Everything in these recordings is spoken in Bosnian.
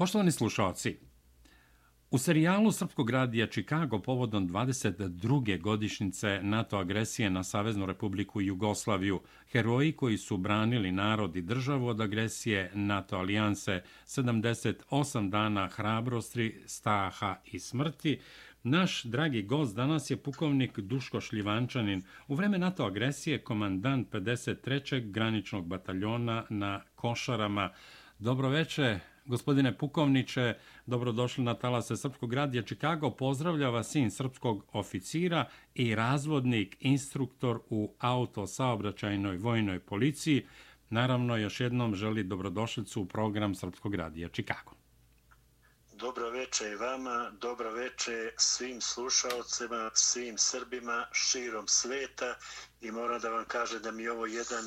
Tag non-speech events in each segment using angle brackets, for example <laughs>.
Poštovani slušalci, u serijalu Srpskog radija Čikago povodom 22. godišnjice NATO agresije na Saveznu republiku Jugoslaviju, heroji koji su branili narod i državu od agresije NATO alijanse 78 dana hrabrosti, staha i smrti, Naš dragi gost danas je pukovnik Duško Šljivančanin, u vreme NATO agresije komandant 53. graničnog bataljona na Košarama. Dobroveče, Gospodine Pukovniče, dobrodošli na talase Srpskog radija Čikago. Pozdravlja vas sin srpskog oficira i razvodnik, instruktor u autosaobraćajnoj vojnoj policiji. Naravno, još jednom želi dobrodošlicu u program Srpskog radija Čikago. Dobro veče i vama, dobro veče svim slušalcima, svim Srbima širom sveta i moram da vam kažem da mi je ovo jedan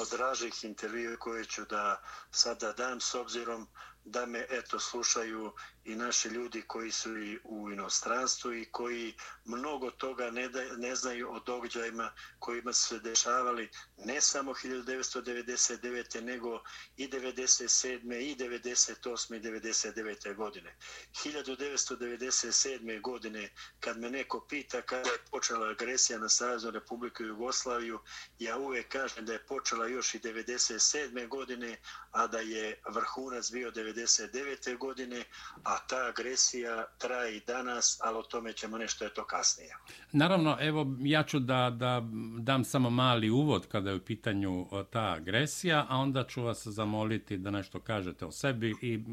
od dražih intervjua koje ću da sada dam s obzirom da me eto slušaju i naši ljudi koji su i u inostranstvu i koji mnogo toga ne, da, ne znaju o događajima kojima su se dešavali ne samo 1999. nego i 97. i 98. i 99. godine. 1997. godine kad me neko pita kada je počela agresija na Saveznu Republiku Jugoslaviju, ja uvek kažem da je počela još i 97. godine, a da je vrhunac bio 99. godine, a a ta agresija traje i danas, ali o tome ćemo nešto eto kasnije. Naravno, evo, ja ću da, da dam samo mali uvod kada je u pitanju ta agresija, a onda ću vas zamoliti da nešto kažete o sebi i,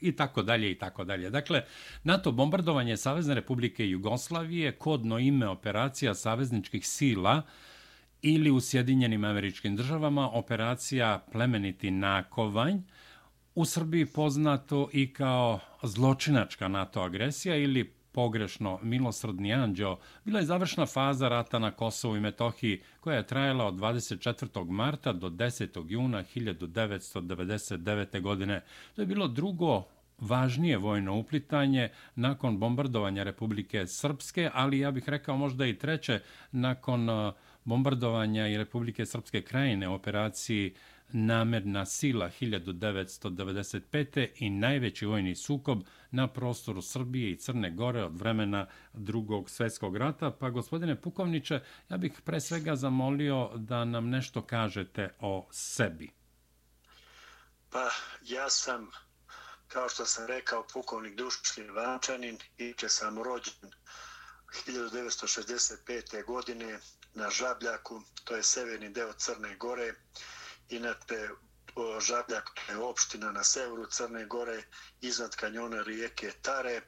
i tako dalje i tako dalje. Dakle, NATO bombardovanje Savezne republike Jugoslavije, kodno ime operacija savezničkih sila, ili u Sjedinjenim američkim državama operacija plemeniti nakovanj, u Srbiji poznato i kao zločinačka NATO agresija ili pogrešno milosrdni anđeo, bila je završna faza rata na Kosovu i Metohiji koja je trajala od 24. marta do 10. juna 1999. godine. To je bilo drugo važnije vojno uplitanje nakon bombardovanja Republike Srpske, ali ja bih rekao možda i treće nakon eh, bombardovanja i Republike Srpske krajine u operaciji namerna sila 1995. i najveći vojni sukob na prostoru Srbije i Crne Gore od vremena drugog svjetskog rata. Pa, gospodine Pukovniče, ja bih pre svega zamolio da nam nešto kažete o sebi. Pa, ja sam, kao što sam rekao, pukovnik Duškin Vančanin i će sam rođen 1965. godine na Žabljaku, to je severni deo Crne Gore, Inače, Žabljak je opština na severu Crne Gore, iznad kanjona rijeke Tare.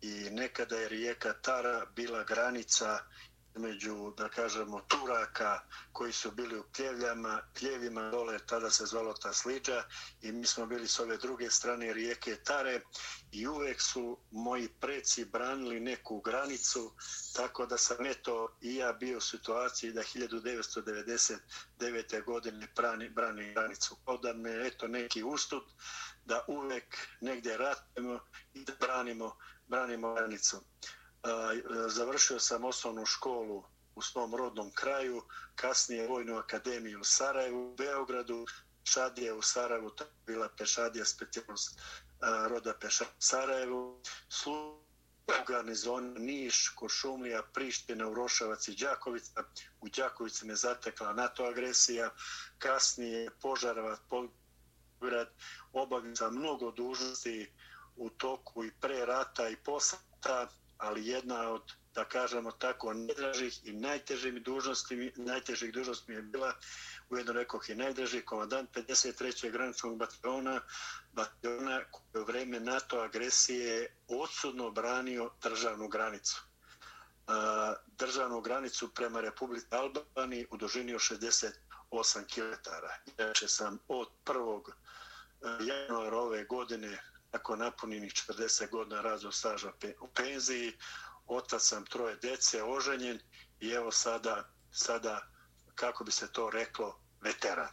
I nekada je rijeka Tara bila granica između, da kažemo, Turaka koji su bili u Pljevljama, Pljevima dole, tada se zvalo ta sliđa i mi smo bili s ove druge strane rijeke Tare i uvek su moji preci branili neku granicu, tako da sam eto i ja bio u situaciji da 1999. godine brani, brani granicu. Oda me eto neki ustup da uvek negdje ratujemo i da branimo, branimo granicu E, završio sam osnovnu školu u svom rodnom kraju, kasnije Vojnu akademiju u Sarajevu, u Beogradu, Šadija u Sarajevu, to je bila pešadija, specijalnost e, roda Peša u Sarajevu, u garnizonu Niš, Košumlija, Priština, Uroševac i Đakovica. U Đakovici me zatekla NATO agresija, kasnije Požarevac, Polgrad, obavim mnogo dužnosti u toku i pre rata i posle ali jedna od, da kažemo tako, najdražih i najtežih dužnosti, najtežih dužnosti mi je bila, ujedno rekoh i najdraži komandant 53. graničnog bataljona, bataljona koji je u vreme NATO agresije odsudno branio državnu granicu. Državnu granicu prema Republike Albani u dužini od 68 km. Inače sam od 1. E, januara ove godine nakon napunjenih 40 godina razvoj staža u penziji, otac sam troje dece, oženjen i evo sada, sada kako bi se to reklo, veteran.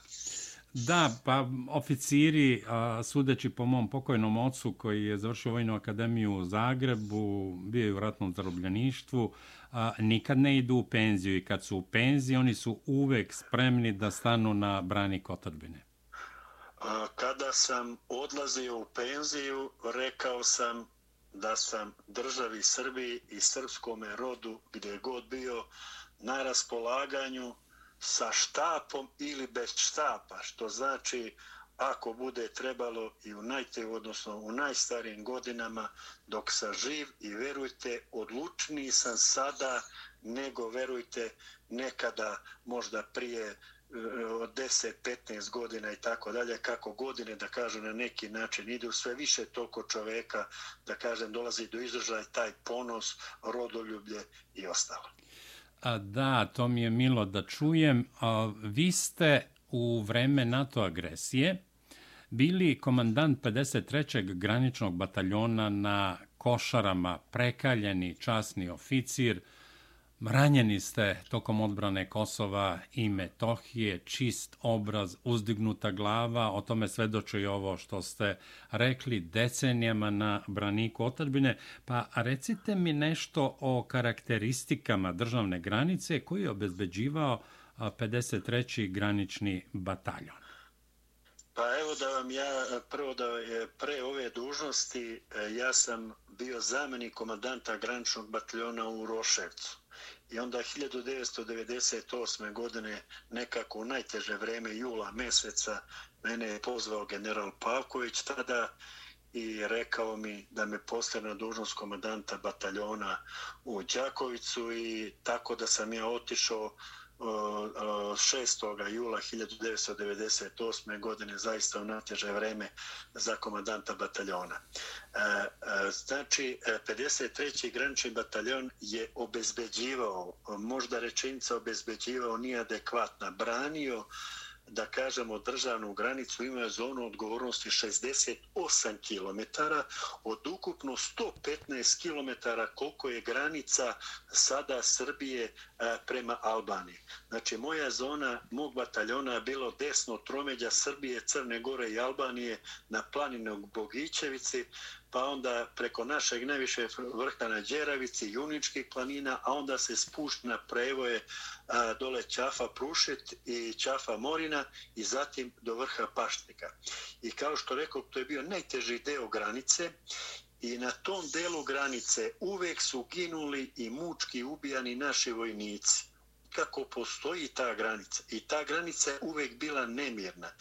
Da, pa oficiri, a, sudeći po mom pokojnom ocu koji je završio vojnu akademiju u Zagrebu, bio je u ratnom zarobljeništvu, a, nikad ne idu u penziju i kad su u penziji oni su uvek spremni da stanu na brani kotadbine. Kada kada sam odlazio u penziju, rekao sam da sam državi Srbiji i srpskome rodu gdje god bio na raspolaganju sa štapom ili bez štapa, što znači ako bude trebalo i u najte, odnosno u najstarijim godinama dok sam živ i verujte, odlučniji sam sada nego verujte nekada možda prije od 10, 15 godina i tako dalje, kako godine, da kažem, na neki način idu sve više toliko čoveka, da kažem, dolazi do izražaja taj ponos, rodoljublje i ostalo. A, da, to mi je milo da čujem. A, vi ste u vreme NATO agresije bili komandant 53. graničnog bataljona na Košarama, prekaljeni časni oficir, Ranjeni ste tokom odbrane Kosova i Metohije, čist obraz, uzdignuta glava, o tome svedoče i ovo što ste rekli decenijama na braniku otadbine. Pa recite mi nešto o karakteristikama državne granice koji je obezbeđivao 53. granični bataljon. Pa evo da vam ja, prvo da je pre ove dužnosti, e, ja sam bio zamenik komandanta graničnog bataljona u Roševcu. I onda 1998. godine, nekako u najteže vreme jula meseca, mene je pozvao general Pavković tada i rekao mi da me postane na dužnost komandanta bataljona u Đakovicu i tako da sam ja otišao Eh, eh, 6. jula 1998. godine zaista u nateže vreme za komandanta bataljona. Eh, znači, 53. Granični bataljon je obezbeđivao, možda rečenica obezbeđivao nije adekvatna, branio da kažemo državnu granicu imaju zonu odgovornosti 68 km od ukupno 115 km koliko je granica sada Srbije e, prema Albaniji. Znači moja zona mog bataljona je bilo desno tromeđa Srbije, Crne Gore i Albanije na planinu Bogićevici pa onda preko našeg najviše vrha na Đeravici, Juničkih planina, a onda se spušta na prevoje a, dole Ćafa Prušet i Ćafa Morina i zatim do vrha Paštika. I kao što rekao, to je bio najteži deo granice i na tom delu granice uvek su ginuli i mučki ubijani naši vojnici kako postoji ta granica. I ta granica je uvek bila nemirna.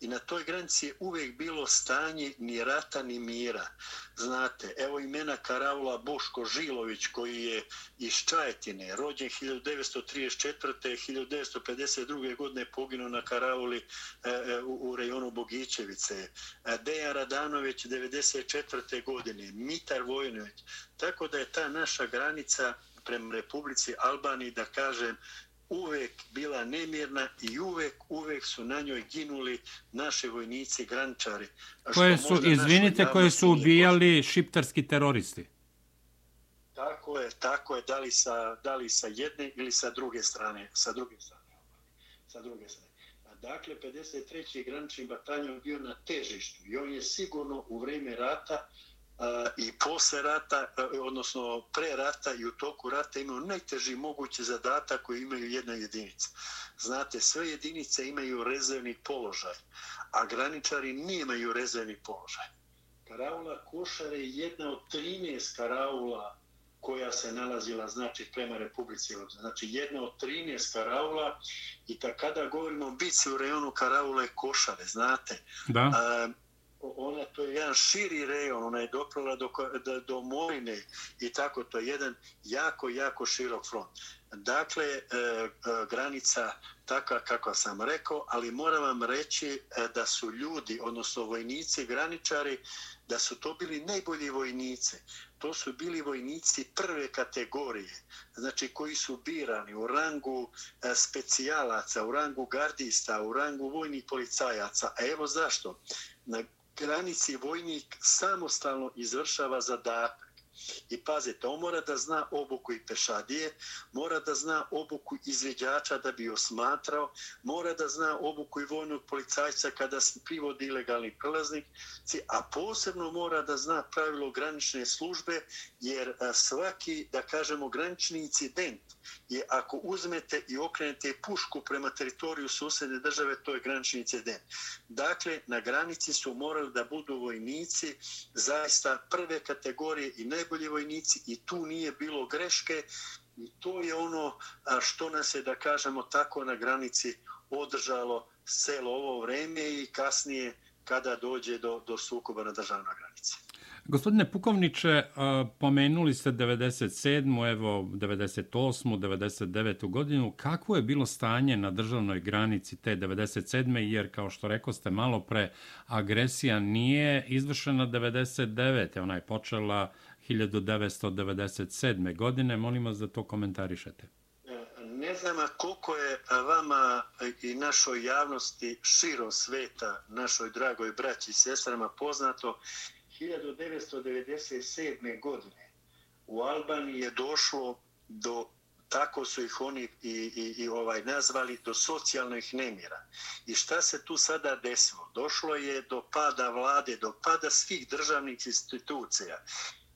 I na toj granici je uvek bilo stanje ni rata ni mira. Znate, evo imena Karavula Boško Žilović koji je iz Čajetine, rođen 1934. 1952. godine poginuo na Karavuli e, e, u, u rejonu Bogićevice. E, Dejan Radanović 1994. godine, Mitar Vojnović. Tako da je ta naša granica prema Republici Albaniji, da kažem, uvek bila nemirna i uvek, uvek su na njoj ginuli naše vojnici, grančari. Koje su, izvinite, koje su ubijali šiptarski teroristi? Tako je, tako je, da li, sa, da li sa jedne ili sa druge strane, sa druge strane. Sa druge strane. Dakle, 53. granični bataljon bio na težištu i on je sigurno u vreme rata i posle rata, odnosno pre rata i u toku rata imaju najteži mogući zadatak koji imaju jedna jedinica. Znate, sve jedinice imaju rezervni položaj, a graničari nimaju rezervni položaj. Karaula Košare je jedna od 13 karaula koja se nalazila znači prema Republici Znači jedna od 13 karaula i ta kada govorimo o bici u rejonu karaule Košare, znate, da. A, ona to je jedan širi rejon, ona je doprala do, do, do Moline i tako, to je jedan jako, jako širok front. Dakle, e, e, granica takva kako sam rekao, ali moram vam reći e, da su ljudi, odnosno vojnici, graničari, da su to bili najbolji vojnici. To su bili vojnici prve kategorije, znači koji su birani u rangu e, specijalaca, u rangu gardista, u rangu vojnih policajaca. A evo zašto? Na granici vojnik samostalno izvršava zadatak. I pazite, on mora da zna obuku i pešadije, mora da zna obuku izveđača da bi osmatrao, mora da zna obuku i vojnog policajca kada se privodi ilegalni prelaznik, a posebno mora da zna pravilo granične službe, jer svaki, da kažemo, granični incident je ako uzmete i okrenete pušku prema teritoriju susjedne države, to je granični incident. Dakle, na granici su morali da budu vojnici zaista prve kategorije i najbolji vojnici i tu nije bilo greške i to je ono što nas je, da kažemo tako, na granici održalo celo ovo vreme i kasnije kada dođe do, do sukoba na državnoj granici. Gospodine Pukovniče, e, pomenuli ste 97. evo 98. 99. godinu. Kako je bilo stanje na državnoj granici te 97. jer kao što rekao ste malo pre, agresija nije izvršena 99. Ona je počela 1997. godine. Molim vas da to komentarišete. E, ne znam koliko je vama i našoj javnosti širo sveta, našoj dragoj braći i sestrama poznato 1997. godine u Albaniji je došlo do tako su ih oni i, i, i ovaj nazvali do socijalnih nemira. I šta se tu sada desilo? Došlo je do pada vlade, do pada svih državnih institucija.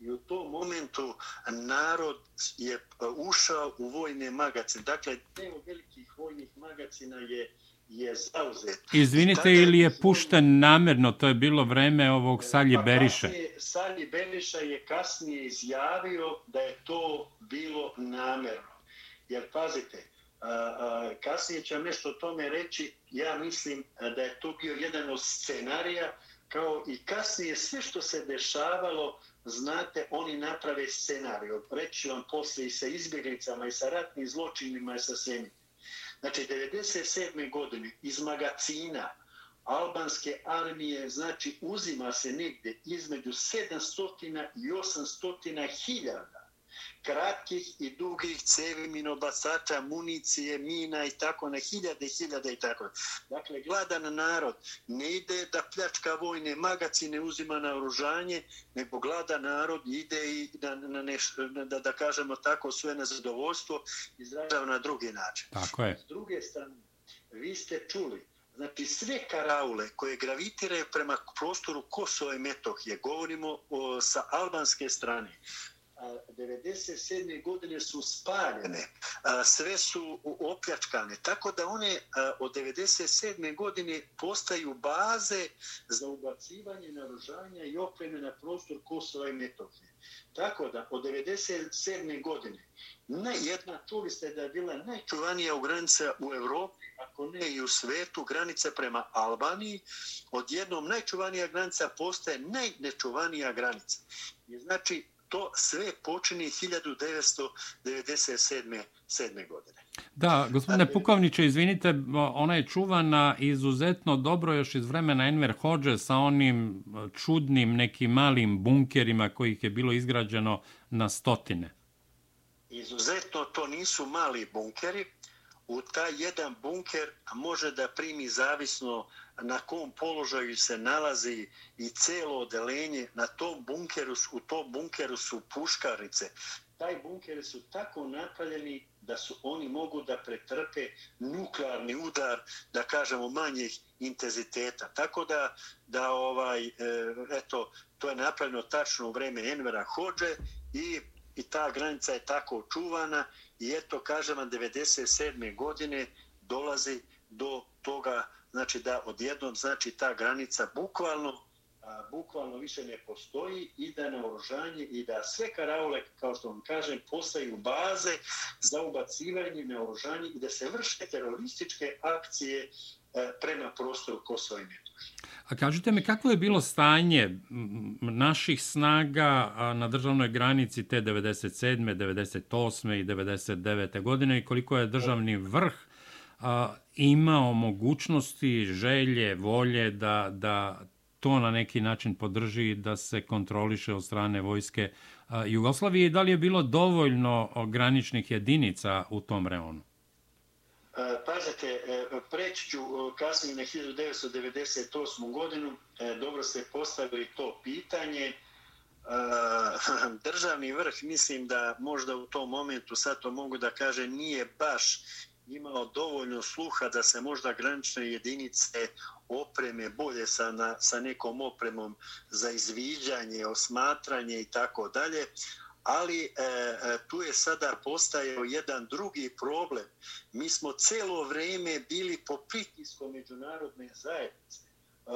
I u tom momentu narod je uh, ušao u vojne magacine. Dakle, deo velikih vojnih magacina je je zauzet. Izvinite, ili je pušten namerno, to je bilo vreme ovog Salji pa Beriša. Salji Beriša je kasnije izjavio da je to bilo namerno. Jer pazite, a, a, kasnije ću nešto o tome reći, ja mislim da je to bio jedan od scenarija, kao i kasnije sve što se dešavalo, znate, oni naprave scenariju. Reći vam poslije i sa izbjeglicama i sa ratnim zločinima i sa svemi. Znači, 1997. godine iz magacina albanske armije, znači, uzima se negde između 700 i 800 hiljada kratkih i dugih cevi minobacača, municije, mina i tako na hiljade i hiljade i tako. Dakle, gladan narod ne ide da pljačka vojne magacine uzima na oružanje, nego gladan narod ide i na, na neš, da, da kažemo tako sve na zadovoljstvo izražava na drugi način. Tako je. S druge strane, vi ste čuli Znači, sve karaule koje gravitiraju prema prostoru Kosova i Metohije, govorimo o, sa albanske strane, 97. godine su spaljene, sve su opljačkane, tako da one od 97. godine postaju baze za ubacivanje naružanja i opreme na prostor Kosova i Metohije. Tako da od 97. godine ne, jedna, čuli ste da je bila najčuvanija u granica u Evropi, ako ne i u svetu, granica prema Albaniji, odjednom najčuvanija granica postaje najnečuvanija granica. I znači, to sve počini 1997. sedme godine. Da, gospodine Pukovniče, izvinite, ona je čuvana izuzetno dobro još iz vremena Enver Hođe sa onim čudnim nekim malim bunkerima kojih je bilo izgrađeno na stotine. Izuzetno to nisu mali bunkeri. U taj jedan bunker može da primi zavisno na kom položaju se nalazi i celo odelenje na tom bunkeru, u tom bunkeru su puškarice. Taj bunkeri su tako napravljeni da su oni mogu da pretrpe nuklearni udar, da kažemo manjih intenziteta. Tako da da ovaj e, eto to je napravljeno tačno u vreme Envera Hođe i i ta granica je tako čuvana i eto kažem 97. godine dolazi do toga znači da odjednom znači ta granica bukvalno a, bukvalno više ne postoji i da na oružanje i da sve karaule, kao što vam kažem, postaju baze za ubacivanje na oružanje i da se vrše terorističke akcije a, prema prostoru Kosova i Metohije. A kažite mi, kako je bilo stanje naših snaga na državnoj granici te 97. 98. i 99. godine i koliko je državni vrh a, imao mogućnosti, želje, volje da, da to na neki način podrži da se kontroliše od strane vojske Jugoslavije i da li je bilo dovoljno graničnih jedinica u tom reonu? E, pazite, e, preći ću e, kasnije na 1998. godinu, dobro ste postavili to pitanje, <laughs> državni vrh, mislim da možda u tom momentu, sad to mogu da kaže, nije baš imao dovoljno sluha da se možda granične jedinice opreme bolje sa, na, sa nekom opremom za izviđanje, osmatranje i tako dalje. Ali e, e tu je sada postajao jedan drugi problem. Mi smo celo vreme bili po pritiskom međunarodne zajednice, e,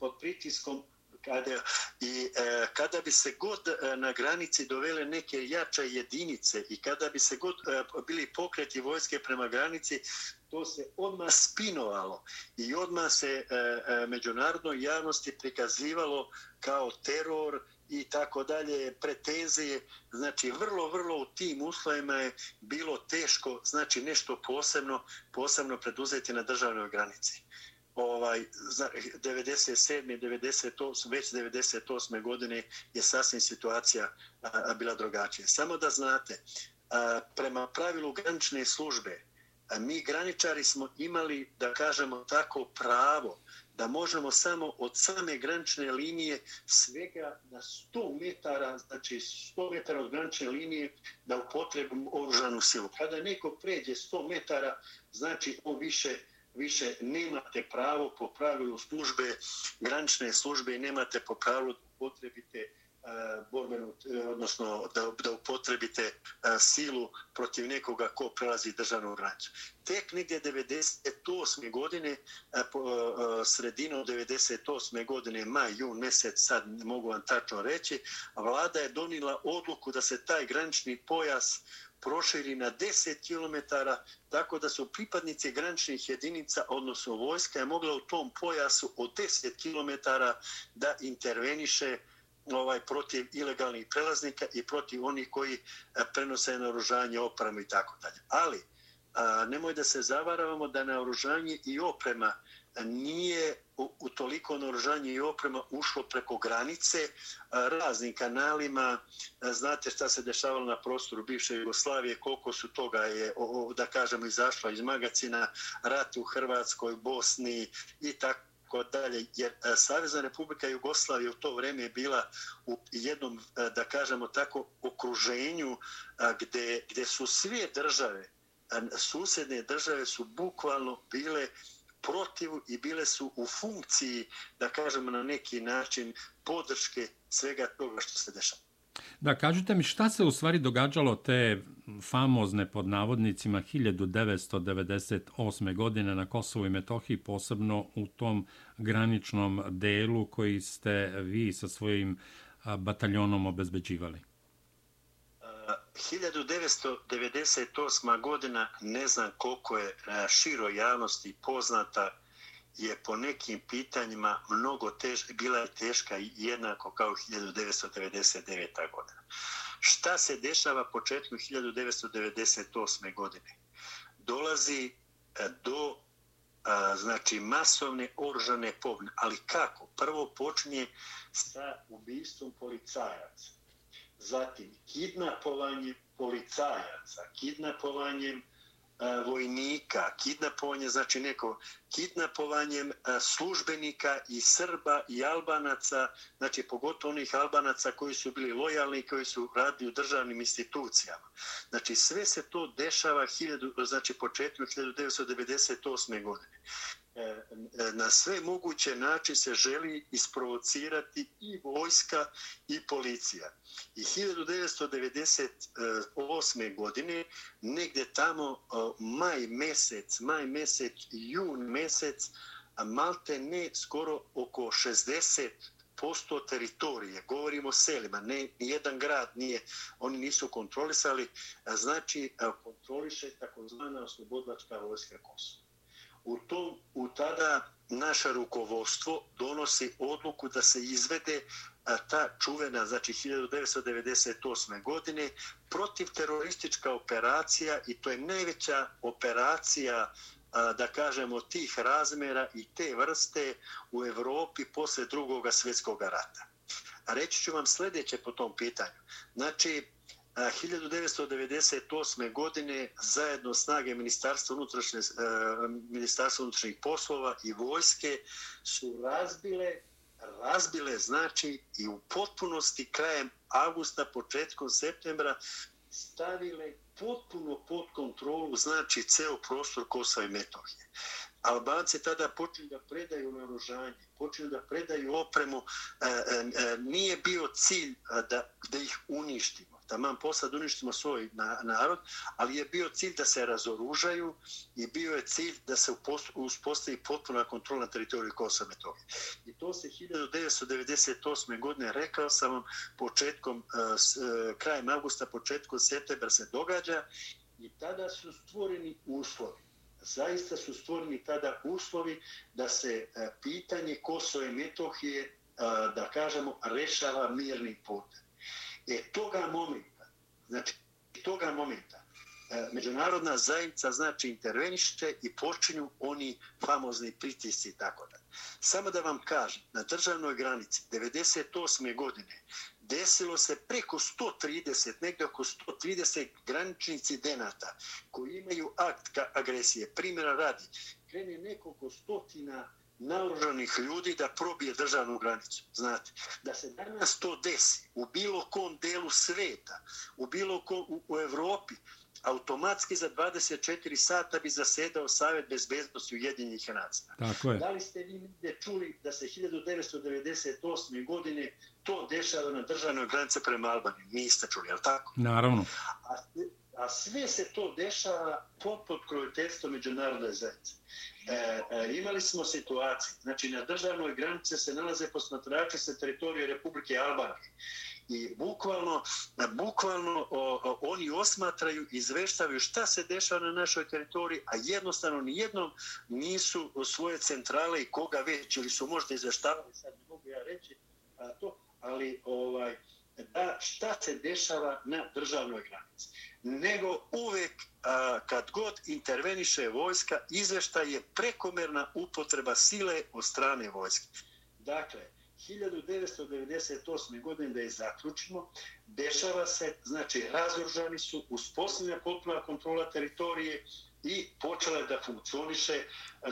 pod pritiskom kada, i e, kada bi se god e, na granici dovele neke jače jedinice i kada bi se god e, bili pokreti vojske prema granici, to se odmah spinovalo i odmah se e, e, međunarodnoj javnosti prikazivalo kao teror i tako dalje, pretenzije. Znači, vrlo, vrlo u tim uslovima je bilo teško, znači nešto posebno, posebno preduzeti na državnoj granici ovaj 97. 98. već 98. godine je sasvim situacija a, bila drugačija. Samo da znate, a, prema pravilu granične službe, a, mi graničari smo imali, da kažemo tako, pravo da možemo samo od same granične linije svega na 100 metara, znači 100 metara od granične linije da upotrebimo oružanu silu. Kada neko pređe 100 metara, znači on više više nemate pravo po pravilu službe, granične službe nemate po pravilu potrebite uh, e, borbenu, e, odnosno da, da upotrebite e, silu protiv nekoga ko prelazi državnu granicu. Tek negdje 98. godine, sredinom 98. godine, maj, jun, mjesec, sad ne mogu vam tačno reći, vlada je donila odluku da se taj granični pojas proširi na 10 km, tako da su pripadnici graničnih jedinica, odnosno vojska, je mogla u tom pojasu od 10 km da interveniše ovaj protiv ilegalnih prelaznika i protiv onih koji eh, prenose naoružanje, opremu i tako dalje. Ali, a, nemoj da se zavaravamo da naoružanje i oprema eh, nije u, u toliko naoružanje i oprema ušlo preko granice e, raznim kanalima. E, znate šta se dešavalo na prostoru bivše Jugoslavije, koliko su toga je, da kažemo, izašlo iz magacina, rat u Hrvatskoj, Bosni i tako dalje, jer e, Savezna Republika Jugoslavije u to vrijeme je bila u jednom, da kažemo tako, okruženju gdje, gdje su sve države, susjedne države su bukvalno bile protiv i bile su u funkciji, da kažemo na neki način, podrške svega toga što se dešava. Da, kažite mi šta se u stvari događalo te famozne pod navodnicima 1998. godine na Kosovu i Metohiji, posebno u tom graničnom delu koji ste vi sa svojim bataljonom obezbeđivali? 1998. godina, ne znam koliko je e, širo javnosti poznata, je po nekim pitanjima mnogo tež, bila je teška jednako kao 1999. godina. Šta se dešava početkom 1998. godine? Dolazi e, do a, znači masovne oružane pobune. Ali kako? Prvo počinje sa ubistvom policajaca zatim kidnapovanje policajaca, kidnapovanjem e, vojnika, kidnapovanje, znači neko kidnapovanjem e, službenika i Srba i Albanaca, znači pogotovo onih Albanaca koji su bili lojalni, koji su radili u državnim institucijama. Znači sve se to dešava hiljadu, znači početkom 1998. godine. E, e, na sve moguće način se želi isprovocirati i vojska i policija. I 1998. godine, negde tamo e, maj mesec, maj mesec, jun mesec, malte ne skoro oko 60 posto teritorije, govorimo o selima, ne, jedan grad nije, oni nisu kontrolisali, znači kontroliše takozvana oslobodlačka vojska Kosova u tom u tada naše rukovodstvo donosi odluku da se izvede a, ta čuvena znači 1998. godine protiv teroristička operacija i to je najveća operacija a, da kažemo tih razmera i te vrste u Evropi posle drugog svjetskog rata. A reći ću vam sljedeće po tom pitanju. Znači, 1998. godine zajedno snage Ministarstva unutrašnje, e, Ministarstva unutrašnjih poslova i vojske su razbile razbile, znači, i u potpunosti krajem augusta, početkom septembra, stavile potpuno pod kontrolu, znači, ceo prostor Kosova i Metohije. Albanci tada počeli da predaju naoružanje, počeli da predaju opremu. E, e, e nije bio cilj da, da ih uništi da mam posla da uništimo svoj narod, ali je bio cilj da se razoružaju i bio je cilj da se uspostavi potpuna kontrola na teritoriju Kosova Metohije. I to se 1998. godine, rekao sam vam, početkom, eh, krajem augusta, početkom septembra se događa i tada su stvoreni uslovi. Zaista su stvoreni tada uslovi da se e, pitanje Kosova i Metohije, e, da kažemo, rešava mirnim putem. E toga momenta, znači toga momenta, e, međunarodna zajednica znači interveniše i počinju oni famozni pritisci i tako da. Samo da vam kažem, na državnoj granici 98. godine desilo se preko 130, negde oko 130 graničnici denata koji imaju akt ka agresije. Primjera radi, krene nekoliko stotina naoružanih ljudi da probije državnu granicu. Znate, da se danas to desi u bilo kom delu sveta, u bilo kom u, u Evropi, automatski za 24 sata bi zasedao Savjet bezbednosti Ujedinjenih nacija. Tako je. Da li ste vi negdje čuli da se 1998. godine to dešava na državnoj granici prema Albaniji? Niste čuli, je li tako? Naravno. A, a sve se to dešava pod podkrojiteljstvom međunarodne zajednice. E, e, imali smo situaciju, znači na državnoj granici se nalaze posmatrači sa teritorije Republike Albanije. I bukvalno, bukvalno o, o, oni osmatraju, izveštavaju šta se dešava na našoj teritoriji, a jednostavno nijednom nisu svoje centrale i koga već, ili su možda izveštavali, sad ne mogu ja reći a, to, ali ovaj, da šta se dešava na državnoj granici nego uvek a, kad god interveniše vojska, izvešta je prekomerna upotreba sile od strane vojske. Dakle, 1998. godine da je zaključimo, dešava se, znači razoržani su, uspostavljena potpuna kontrola teritorije i počela da funkcioniše,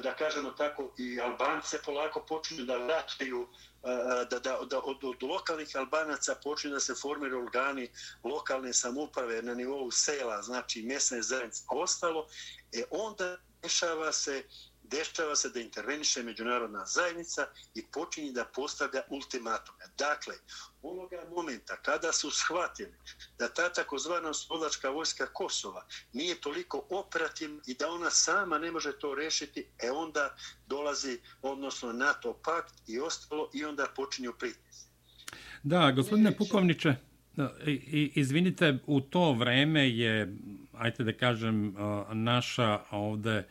da kažemo tako, i Albance polako počinju da vraćaju E, da, da, da od, od lokalnih albanaca počinju da se formiraju organi lokalne samuprave na nivou sela, znači mjesne zajednice, ostalo, e onda dešava se dešava se da interveniše međunarodna zajednica i počinje da postavlja ultimatume. Dakle, onoga momenta kada su shvatili da ta takozvana oslobodlačka vojska Kosova nije toliko operativna i da ona sama ne može to rešiti, e onda dolazi odnosno NATO pakt i ostalo i onda počinju pritis. Da, gospodine Pukovniče, izvinite, u to vreme je, ajte da kažem, naša ovde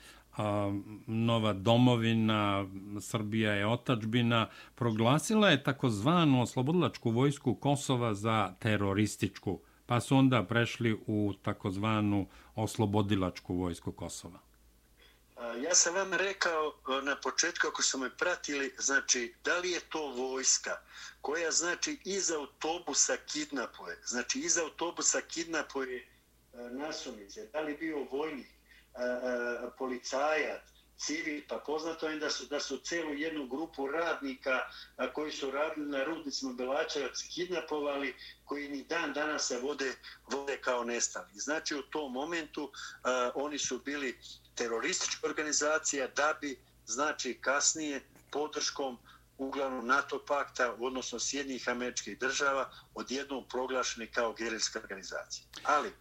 nova domovina, Srbija je otačbina, proglasila je takozvanu oslobodilačku vojsku Kosova za terorističku, pa su onda prešli u takozvanu oslobodilačku vojsku Kosova. Ja sam vam rekao e, na početku, ako su me pratili, znači, da li je to vojska koja, znači, iz autobusa kidnapuje, znači, iz autobusa kidnapuje e, nasumice, da li bio vojnik, policajac, civil, pa poznato je da su, da su celu jednu grupu radnika a, koji su radili na rudnicima Belačevac kidnapovali, koji ni dan danas se vode, vode kao nestali. Znači u tom momentu a, oni su bili teroristička organizacija da bi, znači kasnije, podrškom uglavnom NATO pakta, odnosno Sjednjih američkih država, odjednom proglašeni kao gerilska organizacija. Ali,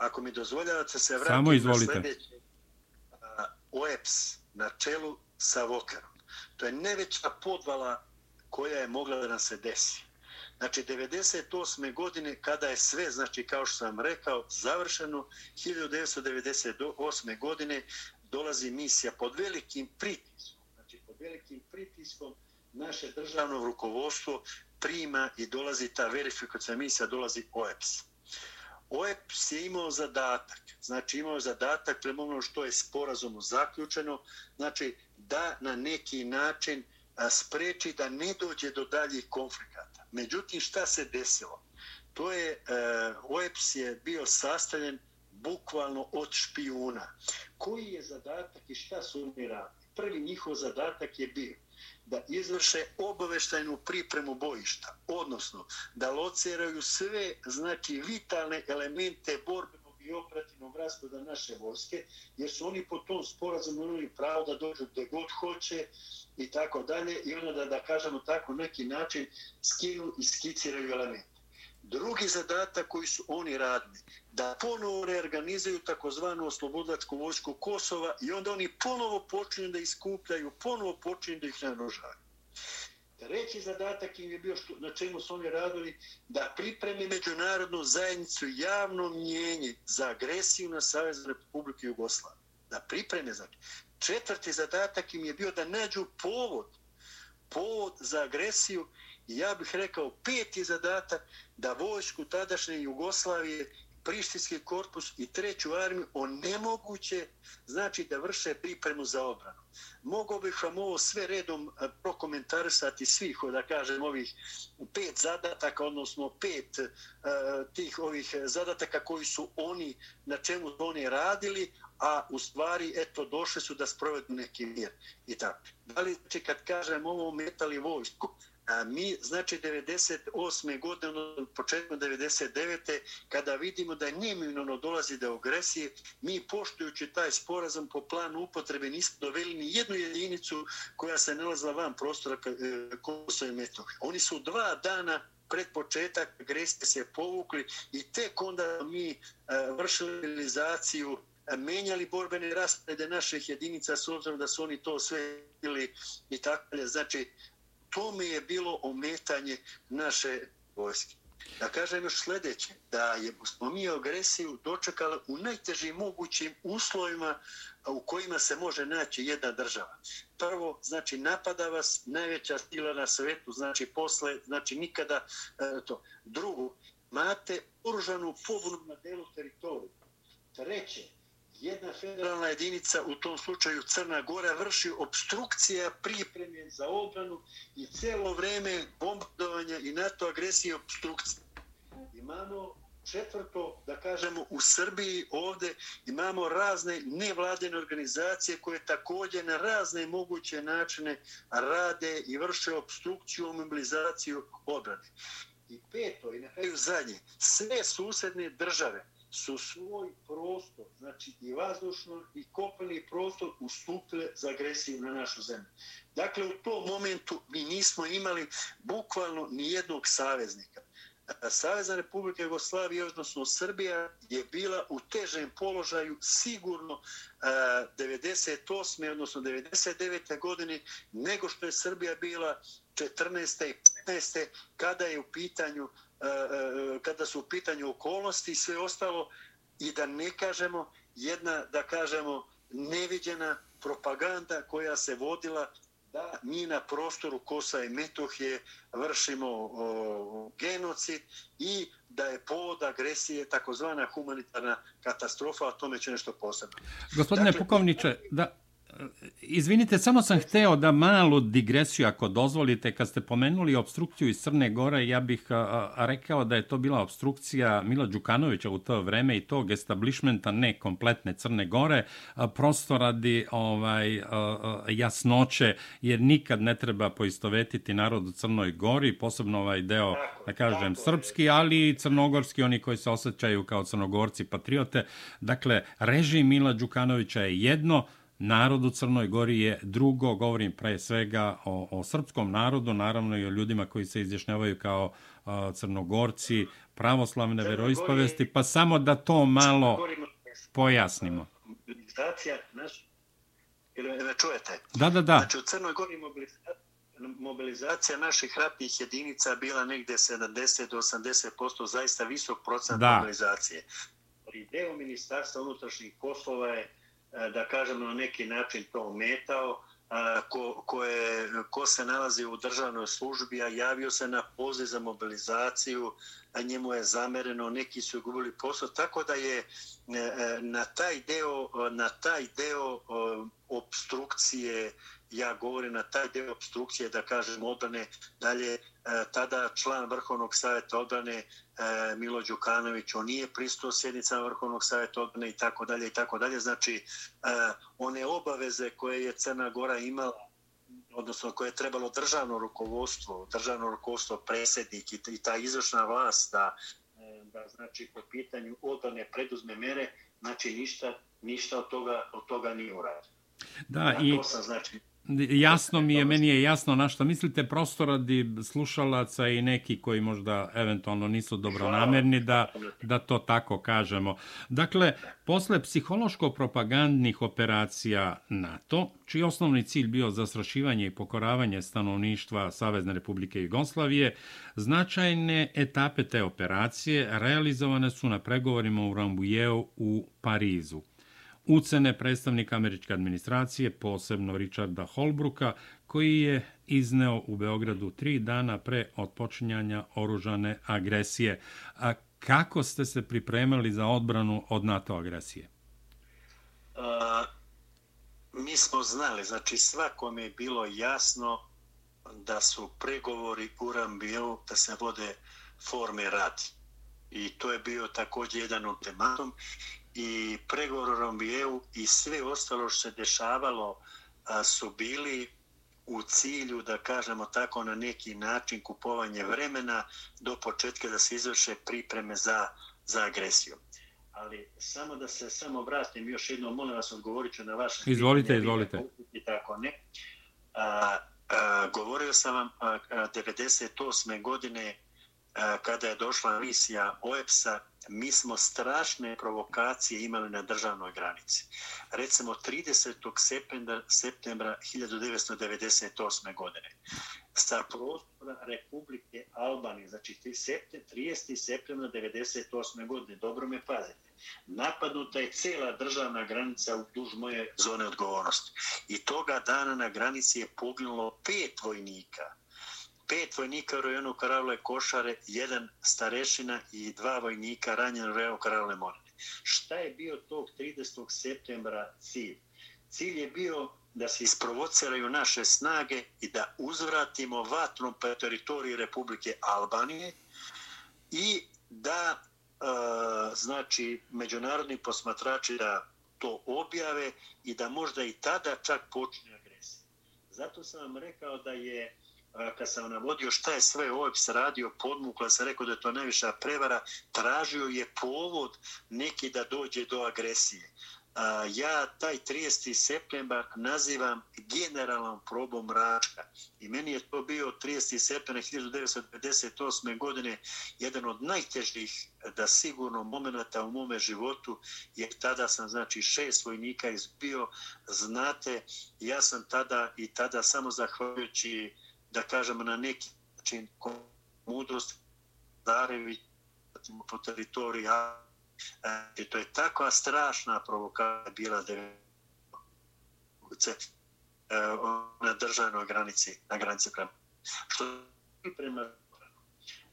ako mi dozvoljavate se vratiti Samo izvolite. na sljedeće, OEPS na čelu sa Vokarom. To je neveća podvala koja je mogla da nam se desi. Znači, 98. godine, kada je sve, znači, kao što sam rekao, završeno, 1998. godine dolazi misija pod velikim pritiskom. Znači, pod velikim pritiskom naše državno rukovodstvo prima i dolazi ta verifikacija misija, dolazi OEPS. OEPS je imao zadatak, znači imao zadatak prema ono što je sporazumno zaključeno, znači da na neki način spreči da ne dođe do daljih konflikata. Međutim, šta se desilo? To je, e, OEPS je bio sastavljen bukvalno od špijuna. Koji je zadatak i šta su oni radili? Prvi njihov zadatak je bio da izvrše obaveštajnu pripremu bojišta, odnosno da lociraju sve znači vitalne elemente borbenog i operativnog raspada naše vojske, jer su oni po tom sporazumu imali pravo da dođu gde god hoće i tako dalje i onda da, da kažemo tako neki način skinu i skiciraju elemente. Drugi zadatak koji su oni radili, da ponovo reorganizuju takozvanu oslobodačku vojsku Kosova i onda oni ponovo počinju da iskupljaju, ponovo počinju da ih narožaju. Treći zadatak im je bio što, na čemu su oni radili, da pripremi međunarodnu zajednicu javno mnjenje za agresiju na Savez Republike Jugoslavije. Da pripreme za Četvrti zadatak im je bio da nađu povod, povod za agresiju ja bih rekao peti zadatak da vojsku tadašnje Jugoslavije Prištinski korpus i treću armiju onemoguće, znači da vrše pripremu za obranu. Mogao bih vam ovo sve redom eh, prokomentarisati svih, da kažem, ovih pet zadataka, odnosno pet uh, tih ovih zadataka koji su oni, na čemu su oni radili, a u stvari, eto, došli su da sprovedu neki mir. I tako. Da li, znači, kad kažem ovo metali vojsku, A mi, znači, 98. godine, ono, početno 99. kada vidimo da neminovno dolazi do agresije, mi poštujući taj sporazum po planu upotrebe nismo doveli ni jednu jedinicu koja se nalazila van prostora e, Kosova i Metohije. Oni su dva dana pred početak agresije se povukli i tek onda mi e, vršili realizaciju e, menjali borbene rasporede naših jedinica s obzirom da su oni to sve ili i tako dalje. Znači, tome je bilo ometanje naše vojske. Da kažem još sljedeće, da je, smo mi agresiju dočekali u najtežim mogućim uslovima u kojima se može naći jedna država. Prvo, znači, napada vas najveća sila na svetu, znači, posle, znači, nikada e, to. Drugo, imate oružanu pobunu na delu teritoriju. Treće, jedna federalna jedinica, u tom slučaju Crna Gora, vrši obstrukcija pripreme za obranu i celo vreme bombardovanja i NATO agresije obstrukcije. Imamo četvrto, da kažemo, u Srbiji ovde imamo razne nevladene organizacije koje također na razne moguće načine rade i vrše obstrukciju, mobilizaciju obrane. I peto, i na kraju zadnje, sve susedne države, su svoj prostor, znači i vazdušno i kopani prostor ustupile za agresiju na našu zemlju. Dakle, u tom momentu mi nismo imali bukvalno ni jednog saveznika. Savezna Republika Jugoslavija, odnosno Srbija, je bila u težem položaju sigurno e, 98. odnosno 99. godine nego što je Srbija bila 14. i 15. kada je u pitanju kada su u pitanju okolnosti i sve ostalo i da ne kažemo jedna, da kažemo, neviđena propaganda koja se vodila da mi na prostoru Kosa i Metohije vršimo o, genocid i da je povod agresije takozvana humanitarna katastrofa, a tome će nešto posebno. Gospodine dakle, Pukovniče, da, Izvinite, samo sam hteo da malu digresiju, ako dozvolite, kad ste pomenuli obstrukciju iz Crne Gore, ja bih a, a, rekao da je to bila obstrukcija Mila Đukanovića u to vreme i tog establishmenta, ne kompletne Crne Gore, a, prosto radi ovaj, jasnoće, jer nikad ne treba poistovetiti narod u Crnoj Gori, posebno ovaj deo, da kažem, srpski, ali i crnogorski, oni koji se osjećaju kao crnogorci patriote. Dakle, režim Mila Đukanovića je jedno, narod u Crnoj Gori je drugo, govorim pre svega o, o srpskom narodu, naravno i o ljudima koji se izjašnjavaju kao a, crnogorci, pravoslavne veroispovesti, pa samo da to malo pojasnimo. Mobilizacija, znaš, ili me čujete? Da, da, da. Znači u Crnoj Gori mobilizacija, mobilizacija naših ratnih jedinica bila negde 70 do 80%, zaista visok procent mobilizacije. Ali deo ministarstva unutrašnjih poslova je E, da kažemo na neki način to ometao, e, ko, ko, je, ko se nalazi u državnoj službi, a javio se na poziv za mobilizaciju, a njemu je zamereno, neki su gubili posao, tako da je e, na taj deo, na taj deo obstrukcije ja govorim na taj deo obstrukcije, da kažem, odbrane, dalje, e, tada član Vrhovnog savjeta odbrane e, Milo Đukanović, on nije pristuo sjednicama Vrhovnog savjeta odbrane i tako dalje i tako dalje. Znači, e, one obaveze koje je Crna Gora imala odnosno koje je trebalo državno rukovodstvo, državno rukovodstvo, predsjednik i, ta izvršna vlast da, da znači po pitanju odbrane preduzme mere, znači ništa, ništa od toga, od toga nije uradio. Da, ja, i... To sam, znači, Jasno mi je, meni je jasno na što mislite, prosto radi slušalaca i neki koji možda eventualno nisu dobro namerni da, da to tako kažemo. Dakle, posle psihološko-propagandnih operacija NATO, čiji osnovni cilj bio zastrašivanje i pokoravanje stanovništva Savezne republike Jugoslavije, značajne etape te operacije realizovane su na pregovorima u Rambujeu u Parizu ucene predstavnika američke administracije, posebno Richarda Holbruka, koji je izneo u Beogradu tri dana pre otpočinjanja oružane agresije. A kako ste se pripremali za odbranu od NATO agresije? A, mi smo znali, znači svakome je bilo jasno da su pregovori u Rambiju da se vode forme radi. I to je bio također jedan ultimatum i pregovorom EU i sve ostalo što se dešavalo a, su bili u cilju, da kažemo tako, na neki način kupovanje vremena do početka da se izvrše pripreme za, za agresiju. Ali samo da se samo vratim još jednom, molim vas, odgovorit ću na vaše... Izvolite, izvolite. I tako, ne. A, a, govorio sam vam a, a, 98. godine a, kada je došla misija OEPS-a mi smo strašne provokacije imali na državnoj granici. Recimo 30. septembra, septembra 1998. godine sa prostora Republike Albanije, znači 30. septembra 1998. godine, dobro me pazite, napadnuta je cela državna granica u duž moje zone odgovornosti. I toga dana na granici je poginulo pet vojnika – pet vojnika u rajonu Karavle Košare, jedan starešina i dva vojnika ranjen u rajonu Karavle Morane. Šta je bio tog 30. septembra cilj? Cilj je bio da se isprovociraju naše snage i da uzvratimo vatrom po teritoriji Republike Albanije i da e, znači međunarodni posmatrači da to objave i da možda i tada čak počne agresija. Zato sam vam rekao da je kad sam navodio šta je sve ovaj OEPS radio, podmukla sam rekao da je to najviša prevara, tražio je povod neki da dođe do agresije. Ja taj 30. septembar nazivam generalnom probom Račka. I meni je to bio 30. septembar 1958. godine jedan od najtežih da sigurno momenta u mome životu, jer tada sam znači šest vojnika izbio. Znate, ja sam tada i tada samo zahvaljujući da kažemo na neki način mudrost Zarevi po teritoriji e, to je takva strašna provokacija bila da e, na državnoj granici na granici prema. Što prema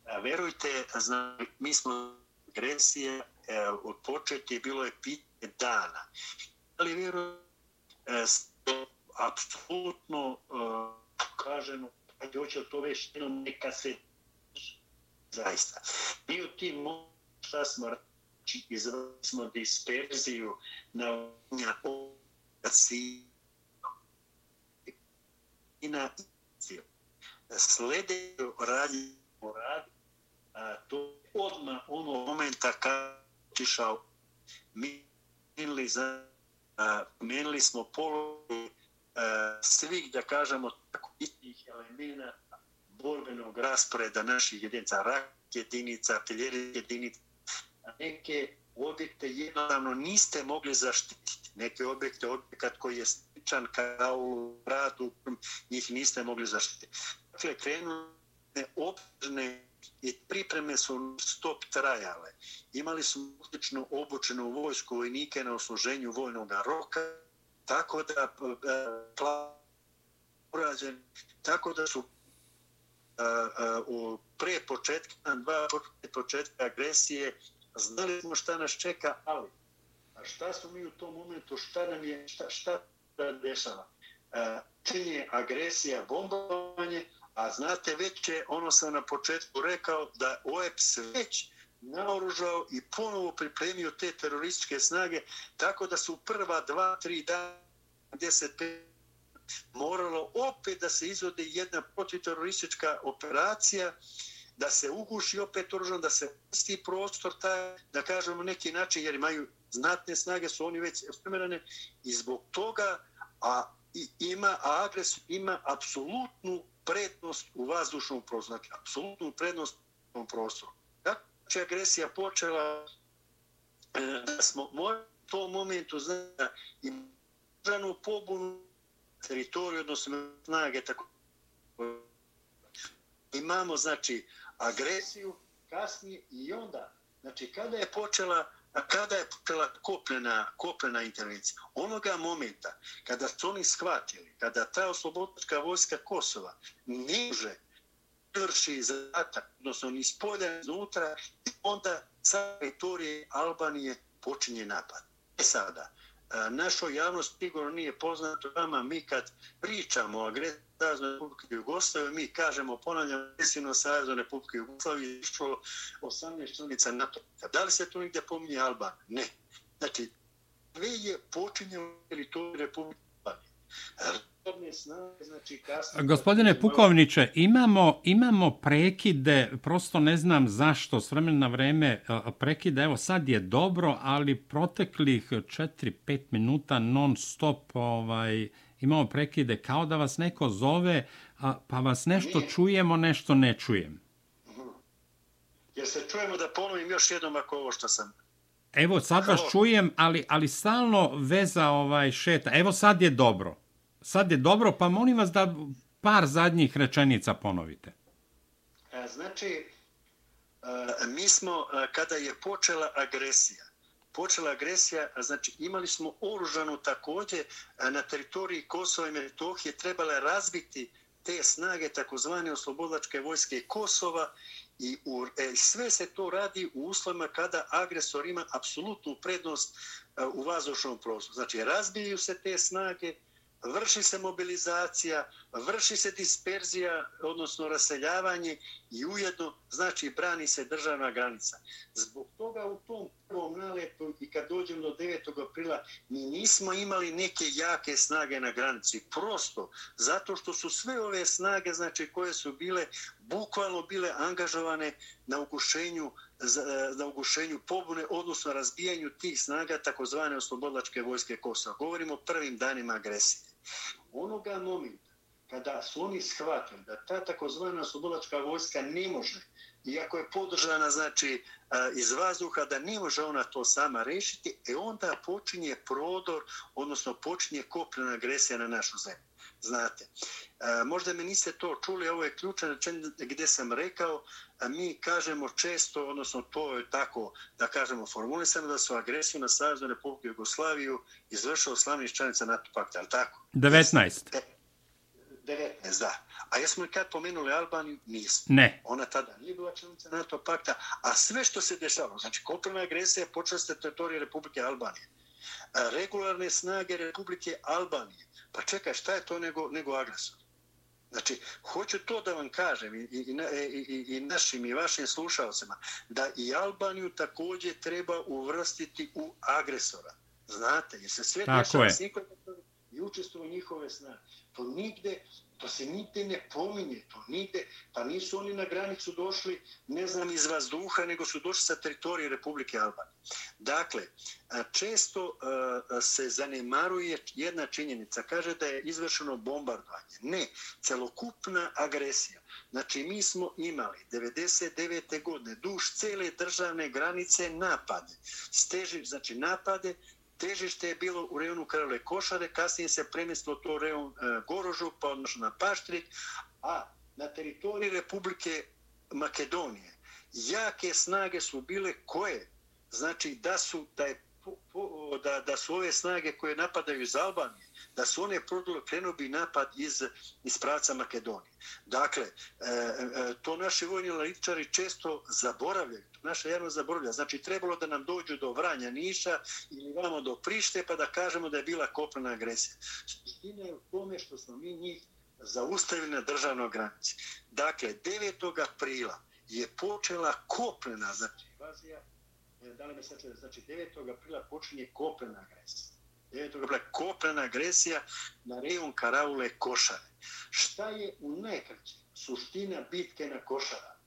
a, verujte zna, mi smo agresije e, od početi bilo je pitanje dana. Ali vjerujte e, apsolutno e, kažemo kad hoće to već jednom neka se zaista. Mi u tim šta smo reći, znači, izvrli smo disperziju na unja i na cijel. Sledeću radi u radi, a to odma ono momenta kad otišao mi menili, za, a, menili smo polovi svih, da kažemo, tako bitnih elemenata borbenog rasporeda naših jedinica, rak jedinica, artiljerije jedinica, neke objekte jednostavno niste mogli zaštititi. Neke objekte, objekat koji je sličan kao u radu, njih niste mogli zaštititi. Dakle, krenule obzirne i pripreme su stop trajale. Imali su odlično obučenu vojsku vojnike na osluženju vojnog roka, tako da e, plan urađeni tako da su a, a, u pre početka, dva početka agresije, znali smo šta nas čeka, ali a šta su mi u tom momentu, šta nam je, šta, šta da dešava? E, činje agresija, bombovanje, a znate već je, ono sam na početku rekao, da OEPS već naoružao i ponovo pripremio te terorističke snage, tako da su prva dva, tri dana, 10, moralo opet da se izvode jedna protiteroristička operacija, da se uguši opet oružan, da se pusti prostor, taj, da kažemo neki način, jer imaju znatne snage, su oni već spremljene i zbog toga a, i, ima, a agres ima apsolutnu prednost u vazdušnom prostoru, znači apsolutnu prednost u prostoru. Kako će agresija počela, e, da smo u tom momentu znači, držanu pobunu teritoriju, odnosno snage, tako imamo, znači, agresiju kasnije i onda, znači, kada je počela a kada je počela kopljena, kopljena intervencija? Onoga momenta kada su oni shvatili, kada ta oslobodačka vojska Kosova ne može vrši zadatak, odnosno ni spolja iznutra, onda sa teritorije Albanije počinje napad. E sada, našoj javnosti sigurno nije poznato vama, mi kad pričamo o agresiji Savezne republike Jugoslavije, mi kažemo, ponavljam, agresivno Savezne republike Jugoslavije išlo 18 članica NATO. Da li se to nigdje pominje Alban? Ne. Znači, sve je počinjeno teritoriju republike Jugoslavije. Znači, Gospodine Pukovniče, imamo, imamo prekide, prosto ne znam zašto, s vremena na vreme prekide, evo sad je dobro, ali proteklih 4-5 minuta non stop ovaj, imamo prekide, kao da vas neko zove, a, pa vas nešto Nije. čujemo, nešto ne čujem. Mhm. Jer se čujemo da ponovim još jednom ako ovo što sam... Evo, sad Halo. vas čujem, ali, ali stalno veza ovaj šeta. Evo, sad je dobro sad je dobro, pa molim vas da par zadnjih rečenica ponovite. E, znači, e, mi smo, e, kada je počela agresija, počela agresija, znači imali smo oružanu takođe e, na teritoriji Kosova i Metohije, trebala razbiti te snage takozvane oslobodlačke vojske Kosova i u, e, sve se to radi u uslovima kada agresor ima apsolutnu prednost u vazdušnom prostoru. Znači, razbijaju se te snage, vrši se mobilizacija, vrši se disperzija, odnosno raseljavanje i ujedno, znači, brani se državna granica. Zbog toga u tom prvom naletu i kad dođemo do 9. aprila, mi nismo imali neke jake snage na granici. Prosto, zato što su sve ove snage, znači, koje su bile, bukvalno bile angažovane na ugušenju na ugušenju pobune, odnosno razbijanju tih snaga takozvane oslobodlačke vojske Kosova. Govorimo o prvim danima agresije. Onoga momenta kada su oni shvatili da ta takozvana oslobodlačka vojska ne može, iako je podržana znači, iz vazduha, da ne može ona to sama rešiti, e onda počinje prodor, odnosno počinje kopljena agresija na našu zemlju. Znate, možda me niste to čuli, ovo je ključan rečen gdje sam rekao, mi kažemo često, odnosno to je tako, da kažemo formulisano, da su agresiju na Savjeznu Republiku Jugoslaviju izvršao slavnih članica NATO pakta, ali tako? 19. 19, da. A jesmo li kad pomenuli Albaniju? Nismo. Ne. Ona tada nije bila članica NATO pakta, a sve što se dešava, znači kopljena agresija je počela sa teritorije Republike Albanije. Regularne snage Republike Albanije. Pa čekaj, šta je to nego, nego agresor? Znači, hoću to da vam kažem i, i, i, i, našim i vašim slušalcima, da i Albaniju također treba uvrstiti u agresora. Znate, jer se sve dešava s nikom i učestvuju njihove snage. To nigde, to se nigde ne pominje, to nigde, pa nisu oni na granicu došli, ne znam, iz vazduha, nego su došli sa teritorije Republike Albanije. Dakle, često se zanemaruje jedna činjenica, kaže da je izvršeno bombardovanje. Ne, celokupna agresija. Znači, mi smo imali 99. godine duž cele državne granice napade. Steži, znači napade težište je bilo u rejonu Karole Košare, kasnije se premestilo to u rejon e, Gorožu, pa odnosno na Paštrik, a na teritoriji Republike Makedonije jake snage su bile koje? Znači da su, da je da, da su ove snage koje napadaju iz Albanije, da su one produle krenuo bi napad iz, iz pravca Makedonije. Dakle, e, e, e to naši vojni analitičari često zaboravljaju, naša javnost zaboravlja. Znači, trebalo da nam dođu do Vranja, Niša ili vamo do Prište, pa da kažemo da je bila kopljena agresija. Suština je u tome što smo mi njih zaustavili na državnoj granici. Dakle, 9. aprila je počela kopljena, znači, invazija e, da li me sveće, znači 9. aprila počinje kopljena agresija. Je to bila kopnena agresija na rejon Karaule Košare. Šta je u najkraće suština bitke na Košara?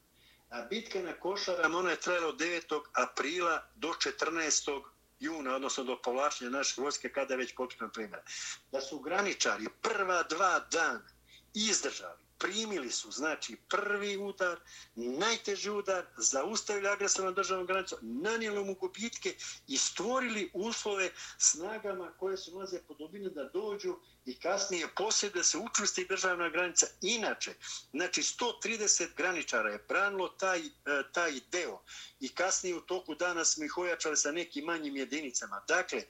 A bitka na Košara, ona je trajala od 9. aprila do 14. juna, odnosno do povlačenja naše vojske, kada je već početno primjer. Da su graničari prva dva dana izdržali primili su, znači, prvi udar, najteži udar, zaustavili agresor na državnom granicu, nanijeli mu gubitke i stvorili uslove snagama koje su nalaze po dubine da dođu i kasnije poslije da se učvrsti državna granica. Inače, znači, 130 graničara je branilo taj, e, taj deo i kasnije u toku dana smo ih ojačali sa nekim manjim jedinicama. Dakle,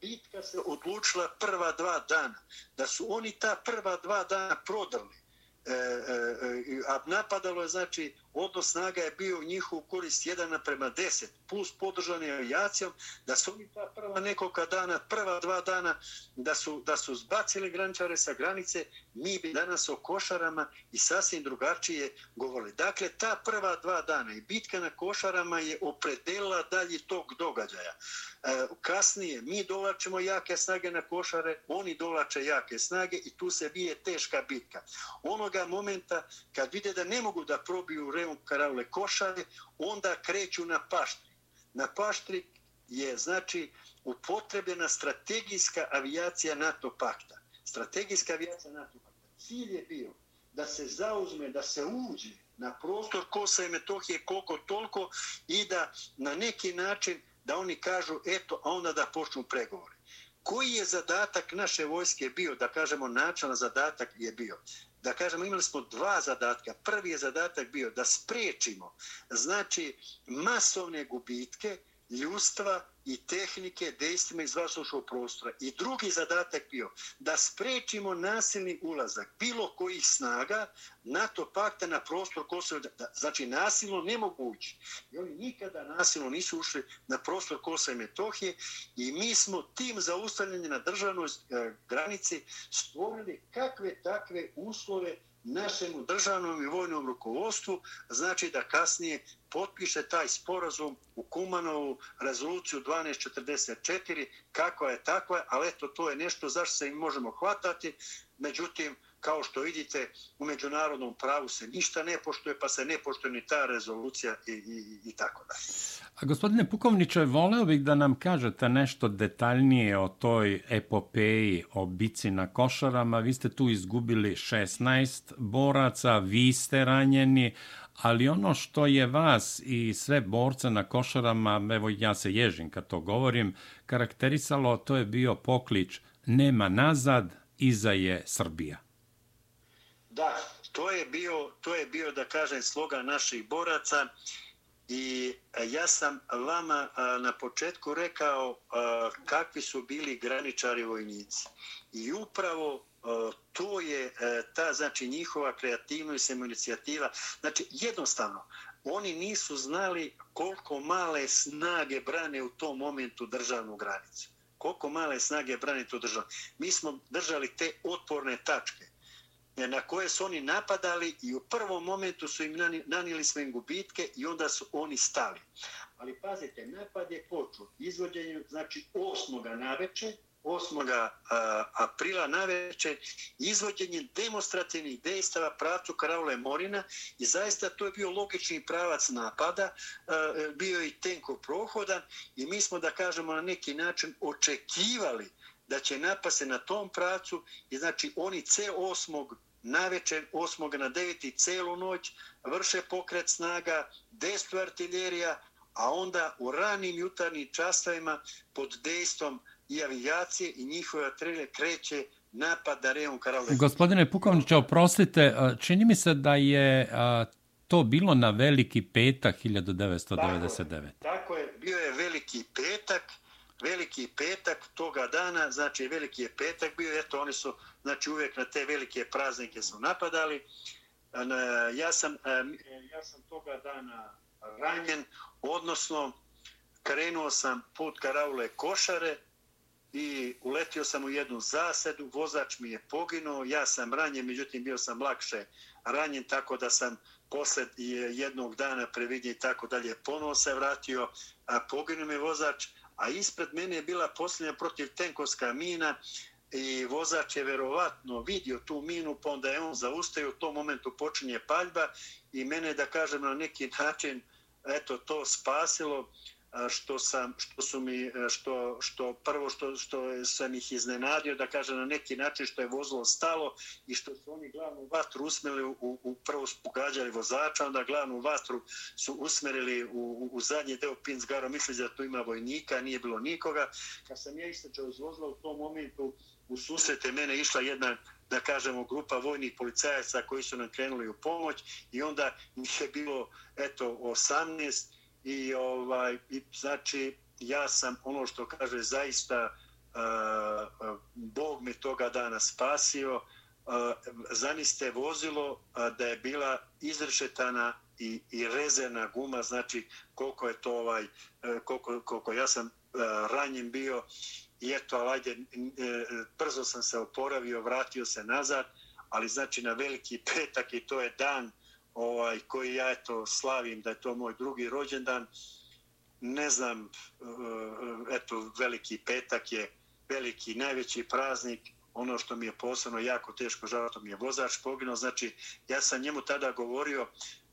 bitka se odlučila prva dva dana. Da su oni ta prva dva dana prodrli, E, e, e, a napadalo je, znači, odnos snaga je bio u njihovu korist 1 naprema 10, plus podržani avijacijom, da su oni ta prva nekoliko dana, prva dva dana, da su, da su zbacili grančare sa granice, mi bi danas o košarama i sasvim drugačije govorili. Dakle, ta prva dva dana i bitka na košarama je opredelila dalje tog događaja. E, kasnije, mi dolačemo jake snage na košare, oni dolače jake snage i tu se bije teška bitka. Onoga momenta, kad vide da ne mogu da probiju Reum Karaule košare, onda kreću na paštri. Na paštri je, znači, upotrebljena strategijska avijacija NATO pakta. Strategijska avijacija NATO pakta. Cilj je bio da se zauzme, da se uđe na prostor Kosa i Metohije koliko toliko i da na neki način da oni kažu eto, a onda da počnu pregovore. Koji je zadatak naše vojske bio, da kažemo načalan zadatak je bio? Da kažemo imali smo dva zadatka. Prvi je zadatak bio da spriječimo znači masovne gubitke ljudstva i tehnike dejstvima iz vazdušnog prostora. I drugi zadatak bio da sprečimo nasilni ulazak bilo kojih snaga NATO pakta na prostor Kosova. Znači nasilno ne mogu ući. I oni nikada nasilno nisu ušli na prostor Kosova i Metohije i mi smo tim zaustavljanjem na državnoj eh, granici stvorili kakve takve uslove našemu državnom i vojnom rukovodstvu, znači da kasnije potpiše taj sporazum u Kumanovu rezoluciju 1244, kako je takva, ali eto, to je nešto zašto se im možemo hvatati, međutim, kao što vidite, u međunarodnom pravu se ništa ne poštuje, pa se ne poštuje ni ta rezolucija i, i, i tako da. A gospodine Pukovniče, voleo bih da nam kažete nešto detaljnije o toj epopeji o bici na košarama. Vi ste tu izgubili 16 boraca, vi ste ranjeni, ali ono što je vas i sve borce na košarama, evo ja se ježim kad to govorim, karakterisalo, to je bio poklič nema nazad, iza je Srbija. Da, to je bio, to je bio da kažem sloga naših boraca i e, ja sam vama e, na početku rekao e, kakvi su bili graničari vojnici. I upravo to je ta znači njihova kreativnost i inicijativa. Znači jednostavno oni nisu znali koliko male snage brane u tom momentu državnu granicu. Koliko male snage brane tu državu. Mi smo držali te otporne tačke na koje su oni napadali i u prvom momentu su im nanijeli sve gubitke i onda su oni stali. Ali pazite, napad je počeo izvođenjem, znači 8. naveče, 8. aprila naveče, izvođenjem demonstrativnih dejstava pravcu Karaule Morina i zaista to je bio logični pravac napada, bio je i tenko prohodan i mi smo, da kažemo, na neki način očekivali da će napase na tom pracu i znači oni C8 na večer 8. na 9. celu noć vrše pokret snaga, destu artiljerija, a onda u ranim jutarnim časovima pod dejstvom i avijacije i njihove artiljerije kreće napad na Reon Karole. Gospodine Pukovniće, oprostite, čini mi se da je to bilo na veliki petak 1999. Tako, tako je, bio je veliki petak veliki petak toga dana, znači veliki je petak bio, eto oni su znači uvijek na te velike praznike su napadali. E, ja sam, e, e, ja sam toga dana ranjen, odnosno krenuo sam put Karaule Košare i uletio sam u jednu zasedu, vozač mi je poginuo, ja sam ranjen, međutim bio sam lakše ranjen, tako da sam posle jednog dana previdnje i tako dalje ponovo se vratio, a poginuo mi vozač, a ispred mene je bila posljednja protiv tenkovska mina i vozač je verovatno vidio tu minu, pa onda je on zaustavio, u tom momentu počinje paljba i mene, da kažem, na neki način eto, to spasilo što sam što su mi e, što što prvo što što sam ih iznenadio da kaže na neki način što je vozilo stalo i što su oni glavnu vatru usmerili u, u prvo pogađali vozača onda glavnu vatru su usmerili u, u, u zadnji deo Pinsgaro misleći da tu ima vojnika nije bilo nikoga. Kad sam ja istračao iz vozila u tom momentu u susrete mene išla jedna da kažemo grupa vojnih policajaca koji su nam krenuli u pomoć i onda ih je bilo eto 18 i ovaj i znači ja sam ono što kaže zaista uh, Bog me toga dana spasio. Eh, uh, zaniste vozilo uh, da je bila izrešetana i, i rezerna guma znači koliko je to ovaj uh, koliko, koliko ja sam uh, ranjen bio. I eto alajde uh, brzo sam se oporavio vratio se nazad ali znači na veliki petak i to je dan ovaj koji ja eto slavim da je to moj drugi rođendan ne znam e, eto veliki petak je veliki najveći praznik ono što mi je posebno jako teško žao to mi je vozač poginuo znači ja sam njemu tada govorio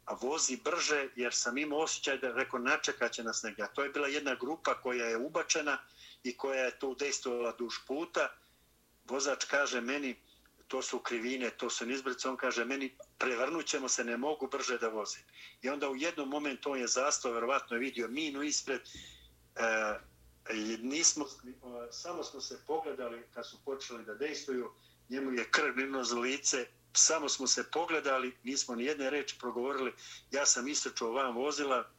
a vozi brže jer sam imao osjećaj da rekao načekaće nas negdje. To je bila jedna grupa koja je ubačena i koja je to udejstvovala duž puta. Vozač kaže meni, to su krivine, to su nizbrce, on kaže meni prevrnut ćemo se, ne mogu brže da vozim. I onda u jednom momentu on je zastao, verovatno je vidio minu ispred, e, nismo, e, samo smo se pogledali kad su počeli da dejstuju, njemu je krv minuo za lice, samo smo se pogledali, nismo ni jedne reči progovorili, ja sam istrčao vam vozila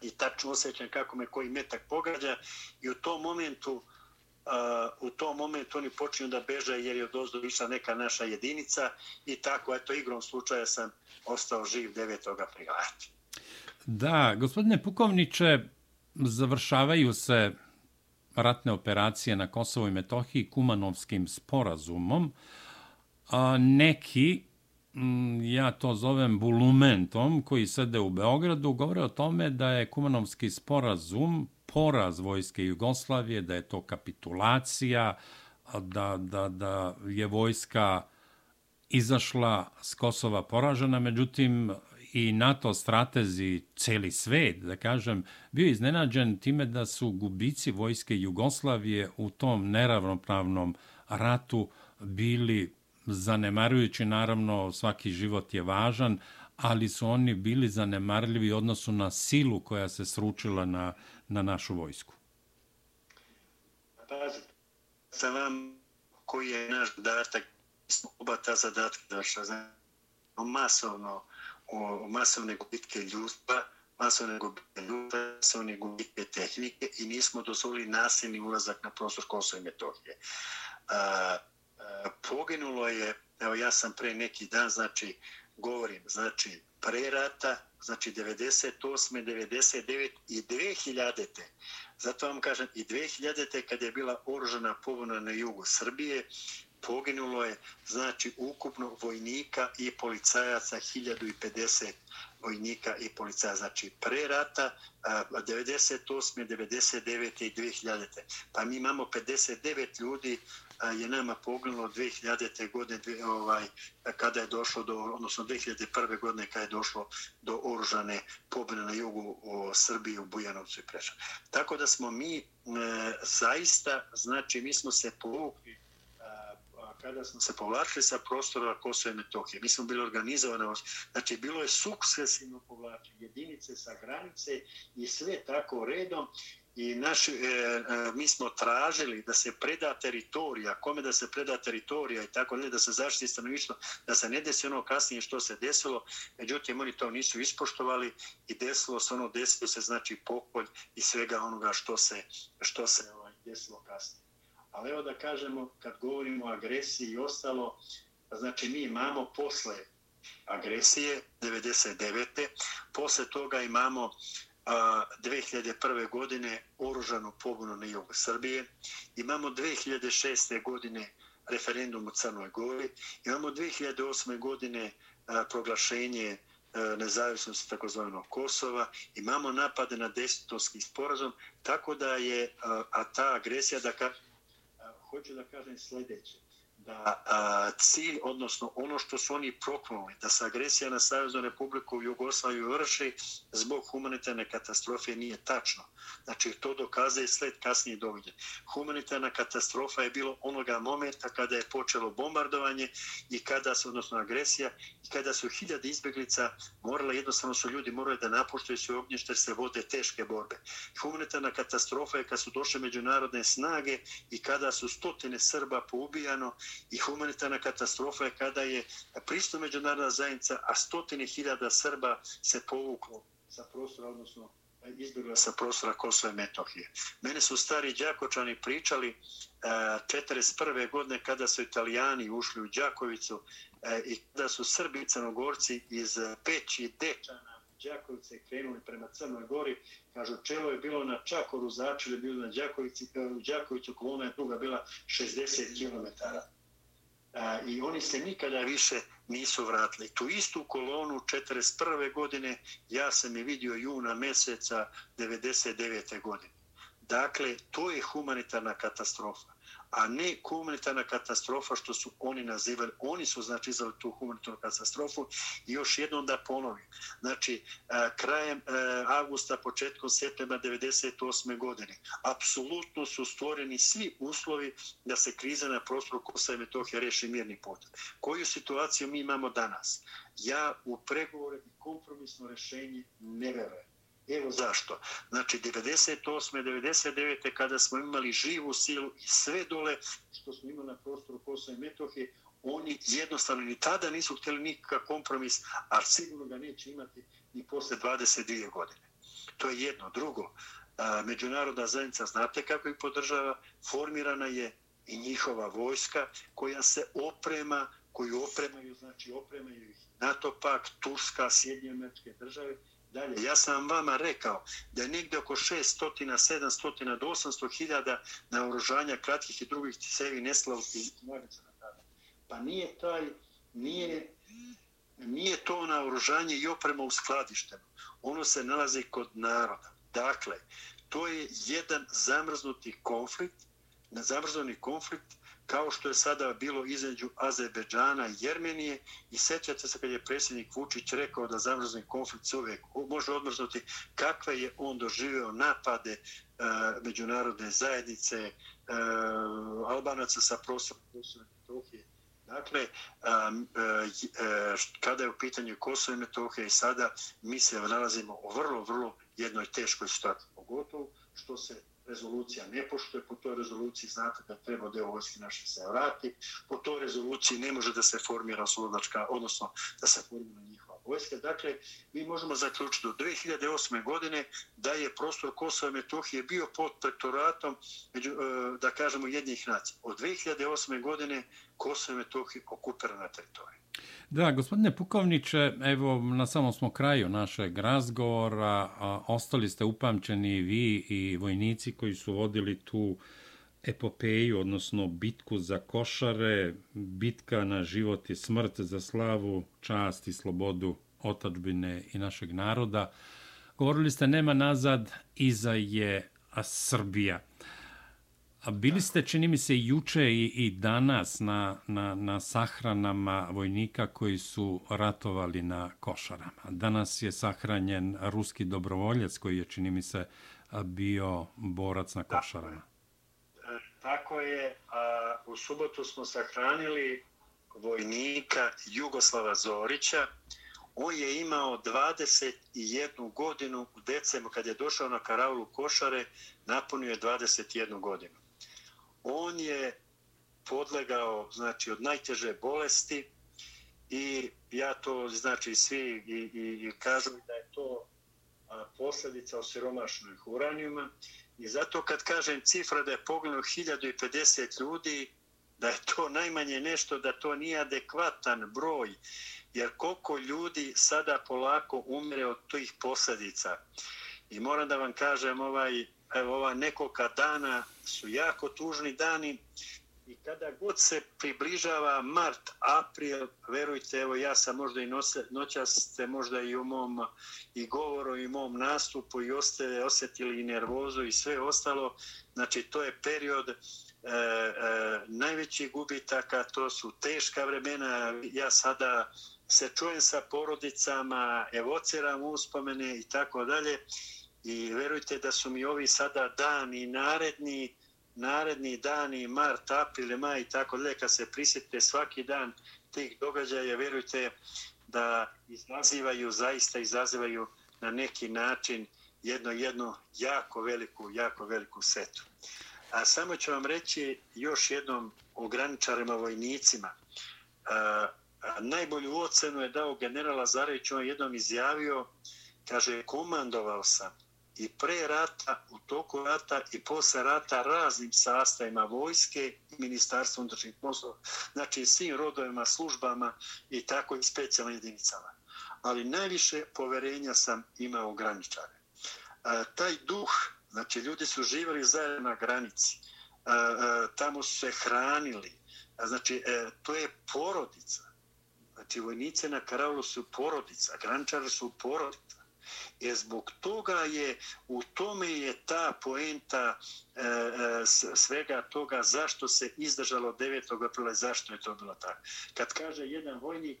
i tačno osjećam kako me koji metak pogađa. I u tom momentu Uh, u tom momentu oni počinju da beže jer je od ozdo išla neka naša jedinica i tako, eto, igrom slučaja sam ostao živ 9. aprila. Da, gospodine Pukovniče, završavaju se ratne operacije na Kosovo i Metohiji kumanovskim sporazumom. A neki, Mm, ja to zovem bulumentom, koji sede u Beogradu, govore o tome da je kumanovski sporazum poraz vojske Jugoslavije, da je to kapitulacija, da, da, da je vojska izašla s Kosova poražena, međutim i NATO stratezi, celi svet, da kažem, bio iznenađen time da su gubici vojske Jugoslavije u tom neravnopravnom ratu bili zanemarujući, naravno svaki život je važan, ali su oni bili zanemarljivi odnosu na silu koja se sručila na, na našu vojsku? Pazite, sa vam koji je naš zadatak, oba ta zadatka naša, znači, masovno, o masovne gubitke ljudstva, masovne gubitke ljudstva, masovne gubitke tehnike i nismo dozvolili nasilni ulazak na prostor Kosova i Metohije. A, poginulo je, evo ja sam pre neki dan, znači, govorim, znači, pre rata, znači 98. 99. i 2000. -te. Zato vam kažem, i 2000. -te, kad je bila oružana pobuna na jugu Srbije, poginulo je, znači, ukupno vojnika i policajaca 1050 vojnika i policajaca. Znači, pre rata, 98. 99. i 2000. -te. Pa mi imamo 59 ljudi je nama poginulo 2000. godine ovaj, kada je došlo do, odnosno 2001. godine kada je došlo do oružane pobjede na jugu o Srbiji, u Bujanovcu i Prešan. Tako da smo mi e, zaista, znači mi smo se povukli kada smo se povlačili sa prostora Kosova i Metohije. Mi smo bili organizovani, znači bilo je sukcesivno povlačenje jedinice sa granice i sve tako redom i naš, e, e, mi smo tražili da se preda teritorija, kome da se preda teritorija i tako ne, da se zaštiti stanovištvo, da se ne desi ono kasnije što se desilo, međutim oni to nisu ispoštovali i desilo se ono, desilo se znači pokolj i svega onoga što se, što se ovaj, desilo kasnije. Ali evo da kažemo, kad govorimo o agresiji i ostalo, znači mi imamo posle agresije 99. Posle toga imamo 2001. godine oružanu pobunu na jugu Srbije. Imamo 2006. godine referendum u Crnoj Gori. Imamo 2008. godine proglašenje nezavisnosti takozvanog Kosova, imamo napade na desitovski sporazum, tako da je, a ta agresija, da ka, hoću da kažem sljedeće, da a, cilj, odnosno ono što su oni proklonili, da se agresija na Savjeznu republiku u Jugoslaviju vrši zbog humanitarne katastrofe nije tačno. Znači, to dokaze sled kasnije događaja. Humanitarna katastrofa je bilo onoga momenta kada je počelo bombardovanje i kada se, odnosno agresija, i kada su hiljade izbjeglica morala, jednostavno su ljudi morali da napuštaju svoje ognjište, se vode teške borbe. Humanitarna katastrofa je kad su došle međunarodne snage i kada su stotine Srba poubijano i humanitarna katastrofa je kada je pristo međunarodna zajednica, a stotine hiljada Srba se povuklo sa prostora, odnosno izbjegla sa prostora Kosova i Metohije. Mene su stari Đakočani pričali e, 1941. Godine kada su italijani ušli u Đakovicu e, i kada su Srbi i Crnogorci iz Peći Dečana Đakovice krenuli prema Crnoj Gori. Kažu, čelo je bilo na Čakoru, začeli bilo na Đakovici, e, u Đakovicu kolona je duga bila 60 km a, i oni se nikada više nisu vratili. Tu istu kolonu 41. godine ja sam je vidio juna meseca 99. godine. Dakle, to je humanitarna katastrofa a ne humanitarna katastrofa što su oni nazivali. Oni su znači izvali tu humanitarnu katastrofu i još jednom da ponovim. Znači, e, krajem e, avgusta, početkom septembra 98. godine, apsolutno su stvoreni svi uslovi da se kriza na prostoru Kosova i Metohije reši mirni put. Koju situaciju mi imamo danas? Ja u pregovore i kompromisno rešenje ne verujem. Evo zašto. Znači, 98. 99. kada smo imali živu silu i sve dole što smo imali na prostoru Kosova i Metohije, oni jednostavno ni tada nisu htjeli nikakav kompromis, a sigurno ga neće imati ni posle 22 godine. To je jedno. Drugo, međunarodna zajednica, znate kako ih podržava, formirana je i njihova vojska koja se oprema, koju opremaju, znači opremaju ih NATO pak, Turska, Sjedinje države, Dalje, ja sam vama rekao da je negdje oko 600, 700 do 800 hiljada naoružanja kratkih i drugih cevi neslao i. Pa nije taj, nije, nije to naoružanje i oprema u skladištenu. Ono se nalazi kod naroda. Dakle, to je jedan zamrznuti konflikt, zamrznuti konflikt kao što je sada bilo između Azerbeđana i Jermenije i sećate se kad je predsjednik Vučić rekao da zamrzni konflikt se uvijek može odmrznuti kakve je on doživeo napade uh, međunarodne zajednice uh, Albanaca sa prostorom Metohije. Dakle, um, uh, kada je u pitanju Kosova i Metohije i sada mi se nalazimo u vrlo, vrlo jednoj teškoj situaciji, pogotovo što se rezolucija ne poštuje, po toj rezoluciji znate da treba deo vojske naše se vrati, po toj rezoluciji ne može da se formira oslobodačka, odnosno da se formira njihova vojska. Dakle, mi možemo zaključiti do 2008. godine da je prostor Kosova i Metohije bio pod pretoratom, među, e, da kažemo, jednih nacija. Od 2008. godine Kosova i Metohije okupirana teritorija. Da, gospodine Pukovniče, evo na samom smo kraju našeg razgovora, a, ostali ste upamćeni vi i vojnici koji su vodili tu epopeju, odnosno bitku za košare, bitka na život i smrt za slavu, čast i slobodu otačbine i našeg naroda. Govorili ste nema nazad, iza je Srbija. A bili ste, čini mi se, juče i, i danas na, na, na sahranama vojnika koji su ratovali na košarama. Danas je sahranjen ruski dobrovoljac koji je, čini mi se, bio borac na košarama. Tako je. E, tako je. A, u subotu smo sahranili vojnika Jugoslava Zorića. On je imao 21 godinu u decembru, kad je došao na karavlu košare, napunio je 21 godinu on je podlegao znači od najteže bolesti i ja to znači svi i, i, i kažu da je to a, posljedica osiromašenih uranijuma. I zato kad kažem cifra da je poginulo 1050 ljudi da je to najmanje nešto da to nije adekvatan broj. Jer koliko ljudi sada polako umre od tih posljedica? I moram da vam kažem ovaj evo ova nekoliko dana su jako tužni dani I kada god se približava mart, april, verujte, evo ja sam možda i nose, noćas ste možda i u mom i govoru i mom nastupu i oste, osjetili i nervozu i sve ostalo. Znači, to je period e, e, najvećih gubitaka, to su teška vremena. Ja sada se čujem sa porodicama, evociram uspomene i tako dalje. I verujte da su mi ovi sada dani naredni, naredni dani, mart, april, maj i tako dalje, kad se prisjetite svaki dan tih događaja, verujte da izazivaju, zaista izazivaju na neki način jedno, jedno jako veliku, jako veliku setu. A samo ću vam reći još jednom o graničarima vojnicima. A, a, najbolju ocenu je dao general Lazarević, on jednom izjavio, kaže, komandovao sam i pre rata, u toku rata i posle rata raznim sastavima vojske i ministarstva unutrašnjih poslova, znači svim rodovima, službama i tako i specijalnim jedinicama. Ali najviše poverenja sam imao u graničare. E, taj duh, znači ljudi su živali zajedno na granici, e, tamo su se hranili, znači e, to je porodica. Znači vojnice na Karavlu su porodica, graničari su porodica. E zbog toga je, u tome je ta poenta e, e, svega toga zašto se izdržalo 9. aprila zašto je to bilo tako. Kad kaže jedan vojnik,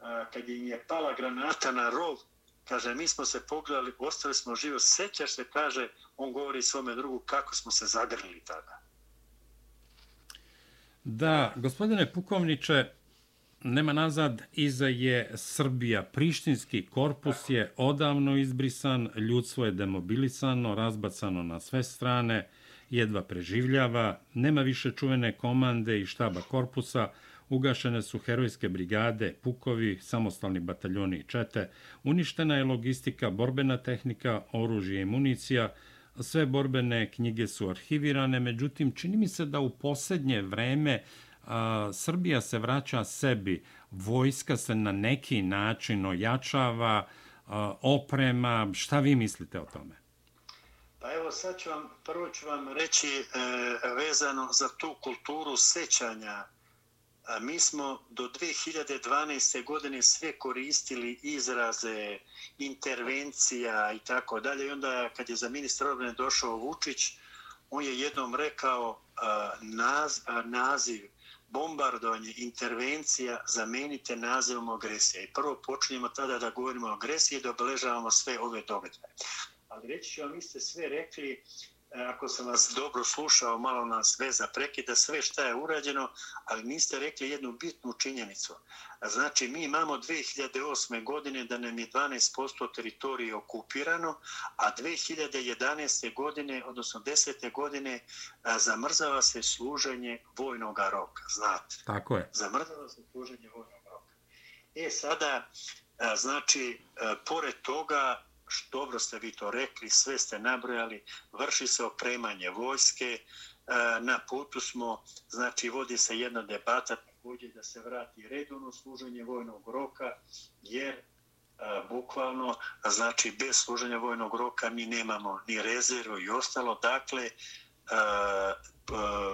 a, kad im je pala granata na rov, kaže, mi smo se pogledali, ostali smo živo, sećaš se, kaže, on govori svome drugu kako smo se zagrlili tada. Da, gospodine Pukovniče, nema nazad, iza je Srbija. Prištinski korpus je odavno izbrisan, ljudstvo je demobilisano, razbacano na sve strane, jedva preživljava, nema više čuvene komande i štaba korpusa, ugašene su herojske brigade, pukovi, samostalni bataljoni i čete, uništena je logistika, borbena tehnika, oružje i municija, sve borbene knjige su arhivirane, međutim, čini mi se da u posljednje vreme a, Srbija se vraća sebi, vojska se na neki način ojačava, oprema, šta vi mislite o tome? Pa evo sad ću vam, prvo ću vam reći e, vezano za tu kulturu sećanja. A mi smo do 2012. godine sve koristili izraze, intervencija i tako dalje. I onda kad je za ministra obrane došao Vučić, on je jednom rekao a, naz, a, naziv bombardovanje, intervencija, zamenite nazivom agresija. I prvo počinjemo tada da govorimo o agresiji i da obeležavamo sve ove događaje. Ali reći ću vam, vi ste sve rekli, ako sam vas dobro slušao, malo nas veza prekida, sve šta je urađeno, ali niste rekli jednu bitnu činjenicu. Znači, mi imamo 2008. godine da nam je 12% teritorije okupirano, a 2011. godine, odnosno 10. godine, zamrzava se služenje vojnog roka, znate. Tako je. Zamrzava se služenje vojnog roka. E, sada, znači, pored toga, dobro ste vi to rekli, sve ste nabrojali, vrši se opremanje vojske, e, na putu smo, znači, vodi se jedna debata, također da se vrati redovno služenje vojnog roka, jer e, bukvalno, znači bez služenja vojnog roka mi nemamo ni rezervu i ostalo. Dakle, e,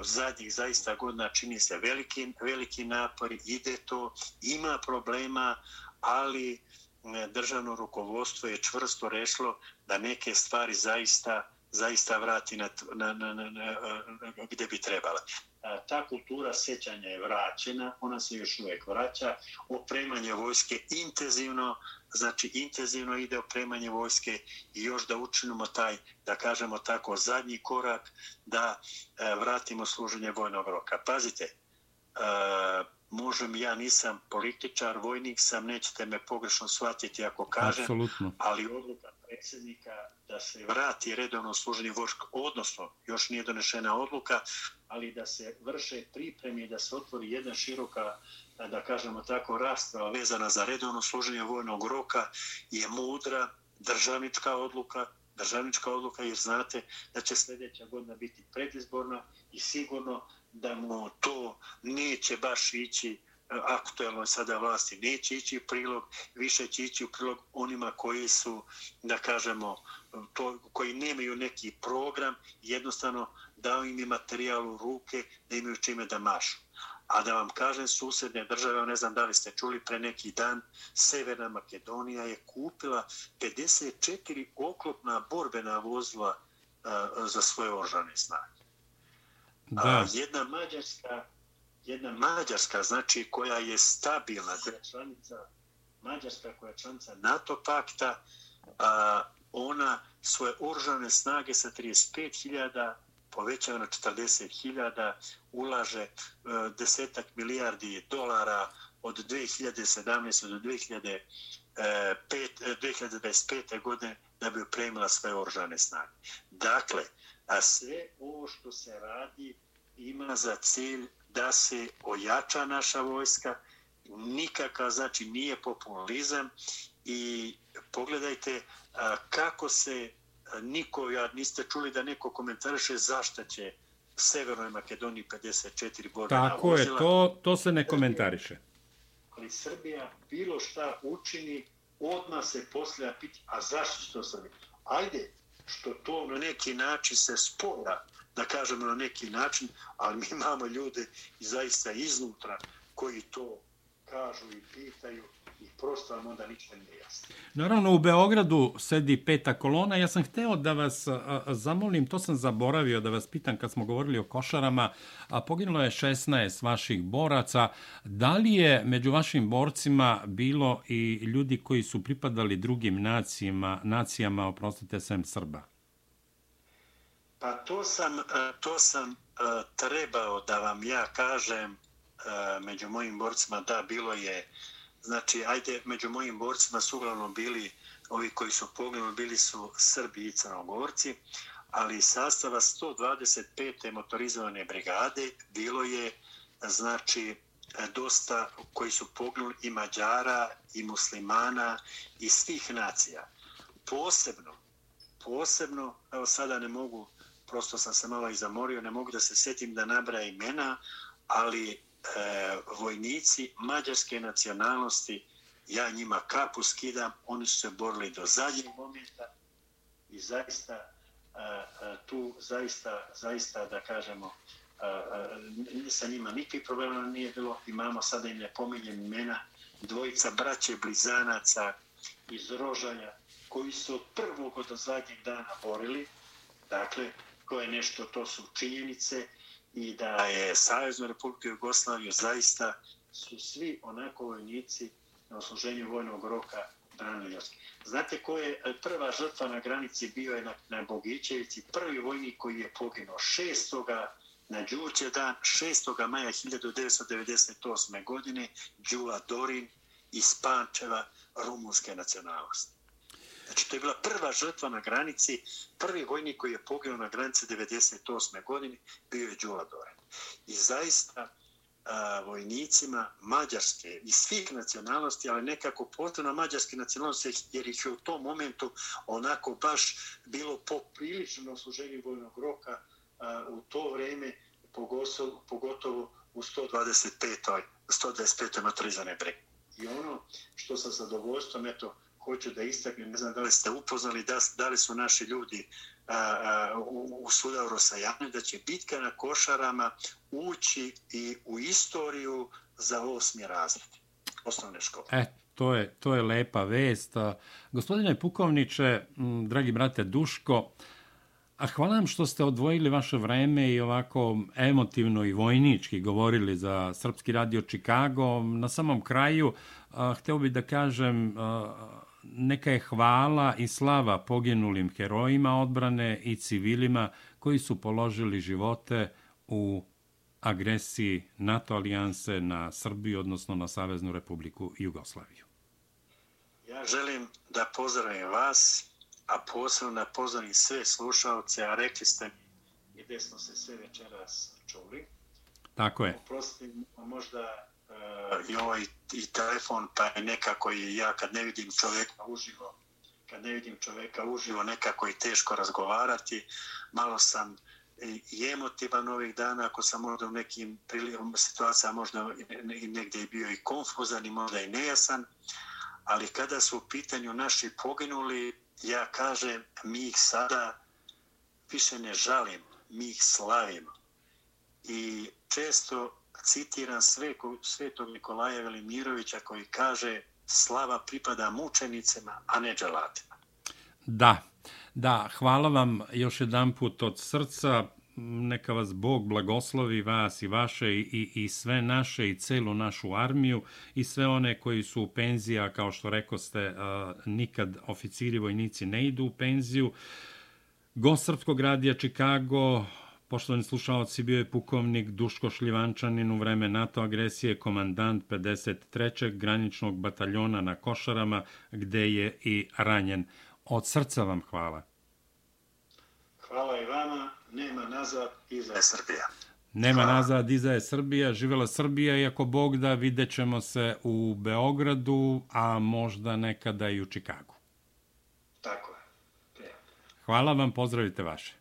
zadnjih zaista godina čini se veliki, veliki napori, ide to, ima problema, ali E, državno rukovodstvo je čvrsto rešlo da neke stvari zaista zaista vrati na, na, na, na, na, e, e, gdje bi trebala ta kultura sećanja je vraćena, ona se još uvijek vraća, opremanje vojske intenzivno, znači intenzivno ide opremanje vojske i još da učinimo taj, da kažemo tako, zadnji korak da vratimo služenje vojnog roka. Pazite, možem, ja nisam političar, vojnik sam, nećete me pogrešno shvatiti ako kažem, Absolutno. ali odluka predsjednika da se vrati redovno služenje vojska, odnosno još nije donešena odluka, ali da se vrše pripremi da se otvori jedna široka, da kažemo tako, rasprava vezana za redovno služenje vojnog roka je mudra državnička odluka, državnička odluka jer znate da će sljedeća godina biti predizborna i sigurno da mu to neće baš ići e, aktuelno sada vlasti neće ići u prilog, više će ići u prilog onima koji su, da kažemo, to, koji nemaju neki program, jednostavno dao im je materijal u ruke da imaju čime da mašu. A da vam kažem, susjedne države, ne znam da li ste čuli pre neki dan, Severna Makedonija je kupila 54 oklopna borbena vozila uh, za svoje oržane snage. Da. A, jedna Mađarska, jedna Mađarska, znači koja je stabilna, koja je članica, Mađarska koja je članica NATO pakta, a, ona svoje oržane snage sa 35.000 povećava na 40.000, ulaže e, desetak milijardi dolara od 2017. do 2005, e, 2025. E, godine da bi upremila sve oržane snage. Dakle, a sve ovo što se radi ima za cilj da se ojača naša vojska, nikakav, znači nije populizam i pogledajte a, kako se niko, ja niste čuli da neko komentariše zašto će Severnoj Makedoniji 54 borbena Tako vozila. je, to, to se ne komentariše. Ali Srbija bilo šta učini, odmah se poslija piti, a zašto što Srbija? Ajde, što to na neki način se spora, da kažemo na neki način, ali mi imamo ljude zaista iznutra koji to kažu i pitaju i prosto vam onda ništa nije jasno. Naravno, u Beogradu sedi peta kolona. Ja sam hteo da vas zamolim, to sam zaboravio da vas pitam kad smo govorili o košarama, a poginulo je 16 vaših boraca. Da li je među vašim borcima bilo i ljudi koji su pripadali drugim nacijama, nacijama oprostite, sem Srba? Pa to sam, to sam trebao da vam ja kažem među mojim borcima, da, bilo je Znači, ajde, među mojim borcima su uglavnom bili, ovi koji su poginuli, bili su Srbi i Crnogorci, ali sastava 125. motorizovane brigade bilo je, znači, dosta koji su poginuli i Mađara, i muslimana, i svih nacija. Posebno, posebno, evo sada ne mogu, prosto sam se malo i zamorio, ne mogu da se setim da nabraja imena, ali e, vojnici mađarske nacionalnosti, ja njima kapu skidam, oni su se borili do zadnjeg momenta i zaista a, a, tu zaista, zaista da kažemo, a, a, sa njima nikakvih problema nije bilo, imamo sada im ne pominjem imena, dvojica braće blizanaca iz Rožaja, koji su od prvog od zadnjeg dana borili, dakle, to je nešto, to su činjenice, i da je Savezno Republike Jugoslavije zaista su svi onako vojnici na osluženju vojnog roka branili Znate ko je e, prva žrtva na granici bio je na, na Bogićevici, prvi vojnik koji je poginuo 6. na Đurće dan 6. maja 1998. godine Đula Dorin iz Pančeva rumunske nacionalnosti. Znači, to je bila prva žrtva na granici, prvi vojnik koji je poginuo na granici 98. godine, bio je Đula Doren. I zaista, a, vojnicima mađarske i svih nacionalnosti, ali nekako potrebno mađarske nacionalnosti, jer ih je u tom momentu onako baš bilo poprilično služenje vojnog roka a, u to vreme, pogotovo, pogotovo u 125. 125. maturizane brege. I ono što sa zadovoljstvom, eto, hoću da istaknem, ne znam da li ste upoznali, da, da li su naši ljudi a, a, u, u sudaru sa javnim, da će bitka na košarama ući i u istoriju za osmi razred osnovne škole. E, to je, to je lepa vest. Gospodine Pukovniče, dragi brate Duško, A hvala vam što ste odvojili vaše vreme i ovako emotivno i vojnički govorili za Srpski radio Chicago. Na samom kraju, a, hteo bih da kažem, a, neka je hvala i slava poginulim herojima odbrane i civilima koji su položili živote u agresiji NATO alijanse na Srbiju, odnosno na Saveznu republiku Jugoslaviju. Ja želim da pozdravim vas, a posebno da pozdravim sve slušalce, a rekli ste mi i gde smo se sve večeras čuli. Tako je. Oprostim, možda i ovaj i telefon pa je nekako i ja kad ne vidim čovjeka uživo kad ne vidim čovjeka uživo nekako je teško razgovarati malo sam e, i emotivan ovih dana ako sam možda u nekim prilikom situacija možda i negdje je bio i konfuzan i možda i nejasan ali kada su u pitanju naši poginuli ja kažem mi ih sada više ne žalim mi ih slavimo. I često citiram sve, svetog Nikolaja Velimirovića koji kaže slava pripada mučenicima, a ne dželatima. Da, da, hvala vam još jedan put od srca. Neka vas Bog blagoslovi vas i vaše i, i sve naše i celu našu armiju i sve one koji su u penzija, kao što rekao ste, nikad oficiri vojnici ne idu u penziju. Gost Srpskog radija Čikago, Poštovani slušalci, bio je pukovnik Duško Šljivančanin u vreme NATO agresije, komandant 53. graničnog bataljona na Košarama, gde je i ranjen. Od srca vam hvala. Hvala i vama. Nema nazad, iza je Srbija. Nema hvala. nazad, iza je Srbija. Živela Srbija i ako Bog da, vidjet ćemo se u Beogradu, a možda nekada i u Čikagu. Tako je. Hvala vam, pozdravite vaše.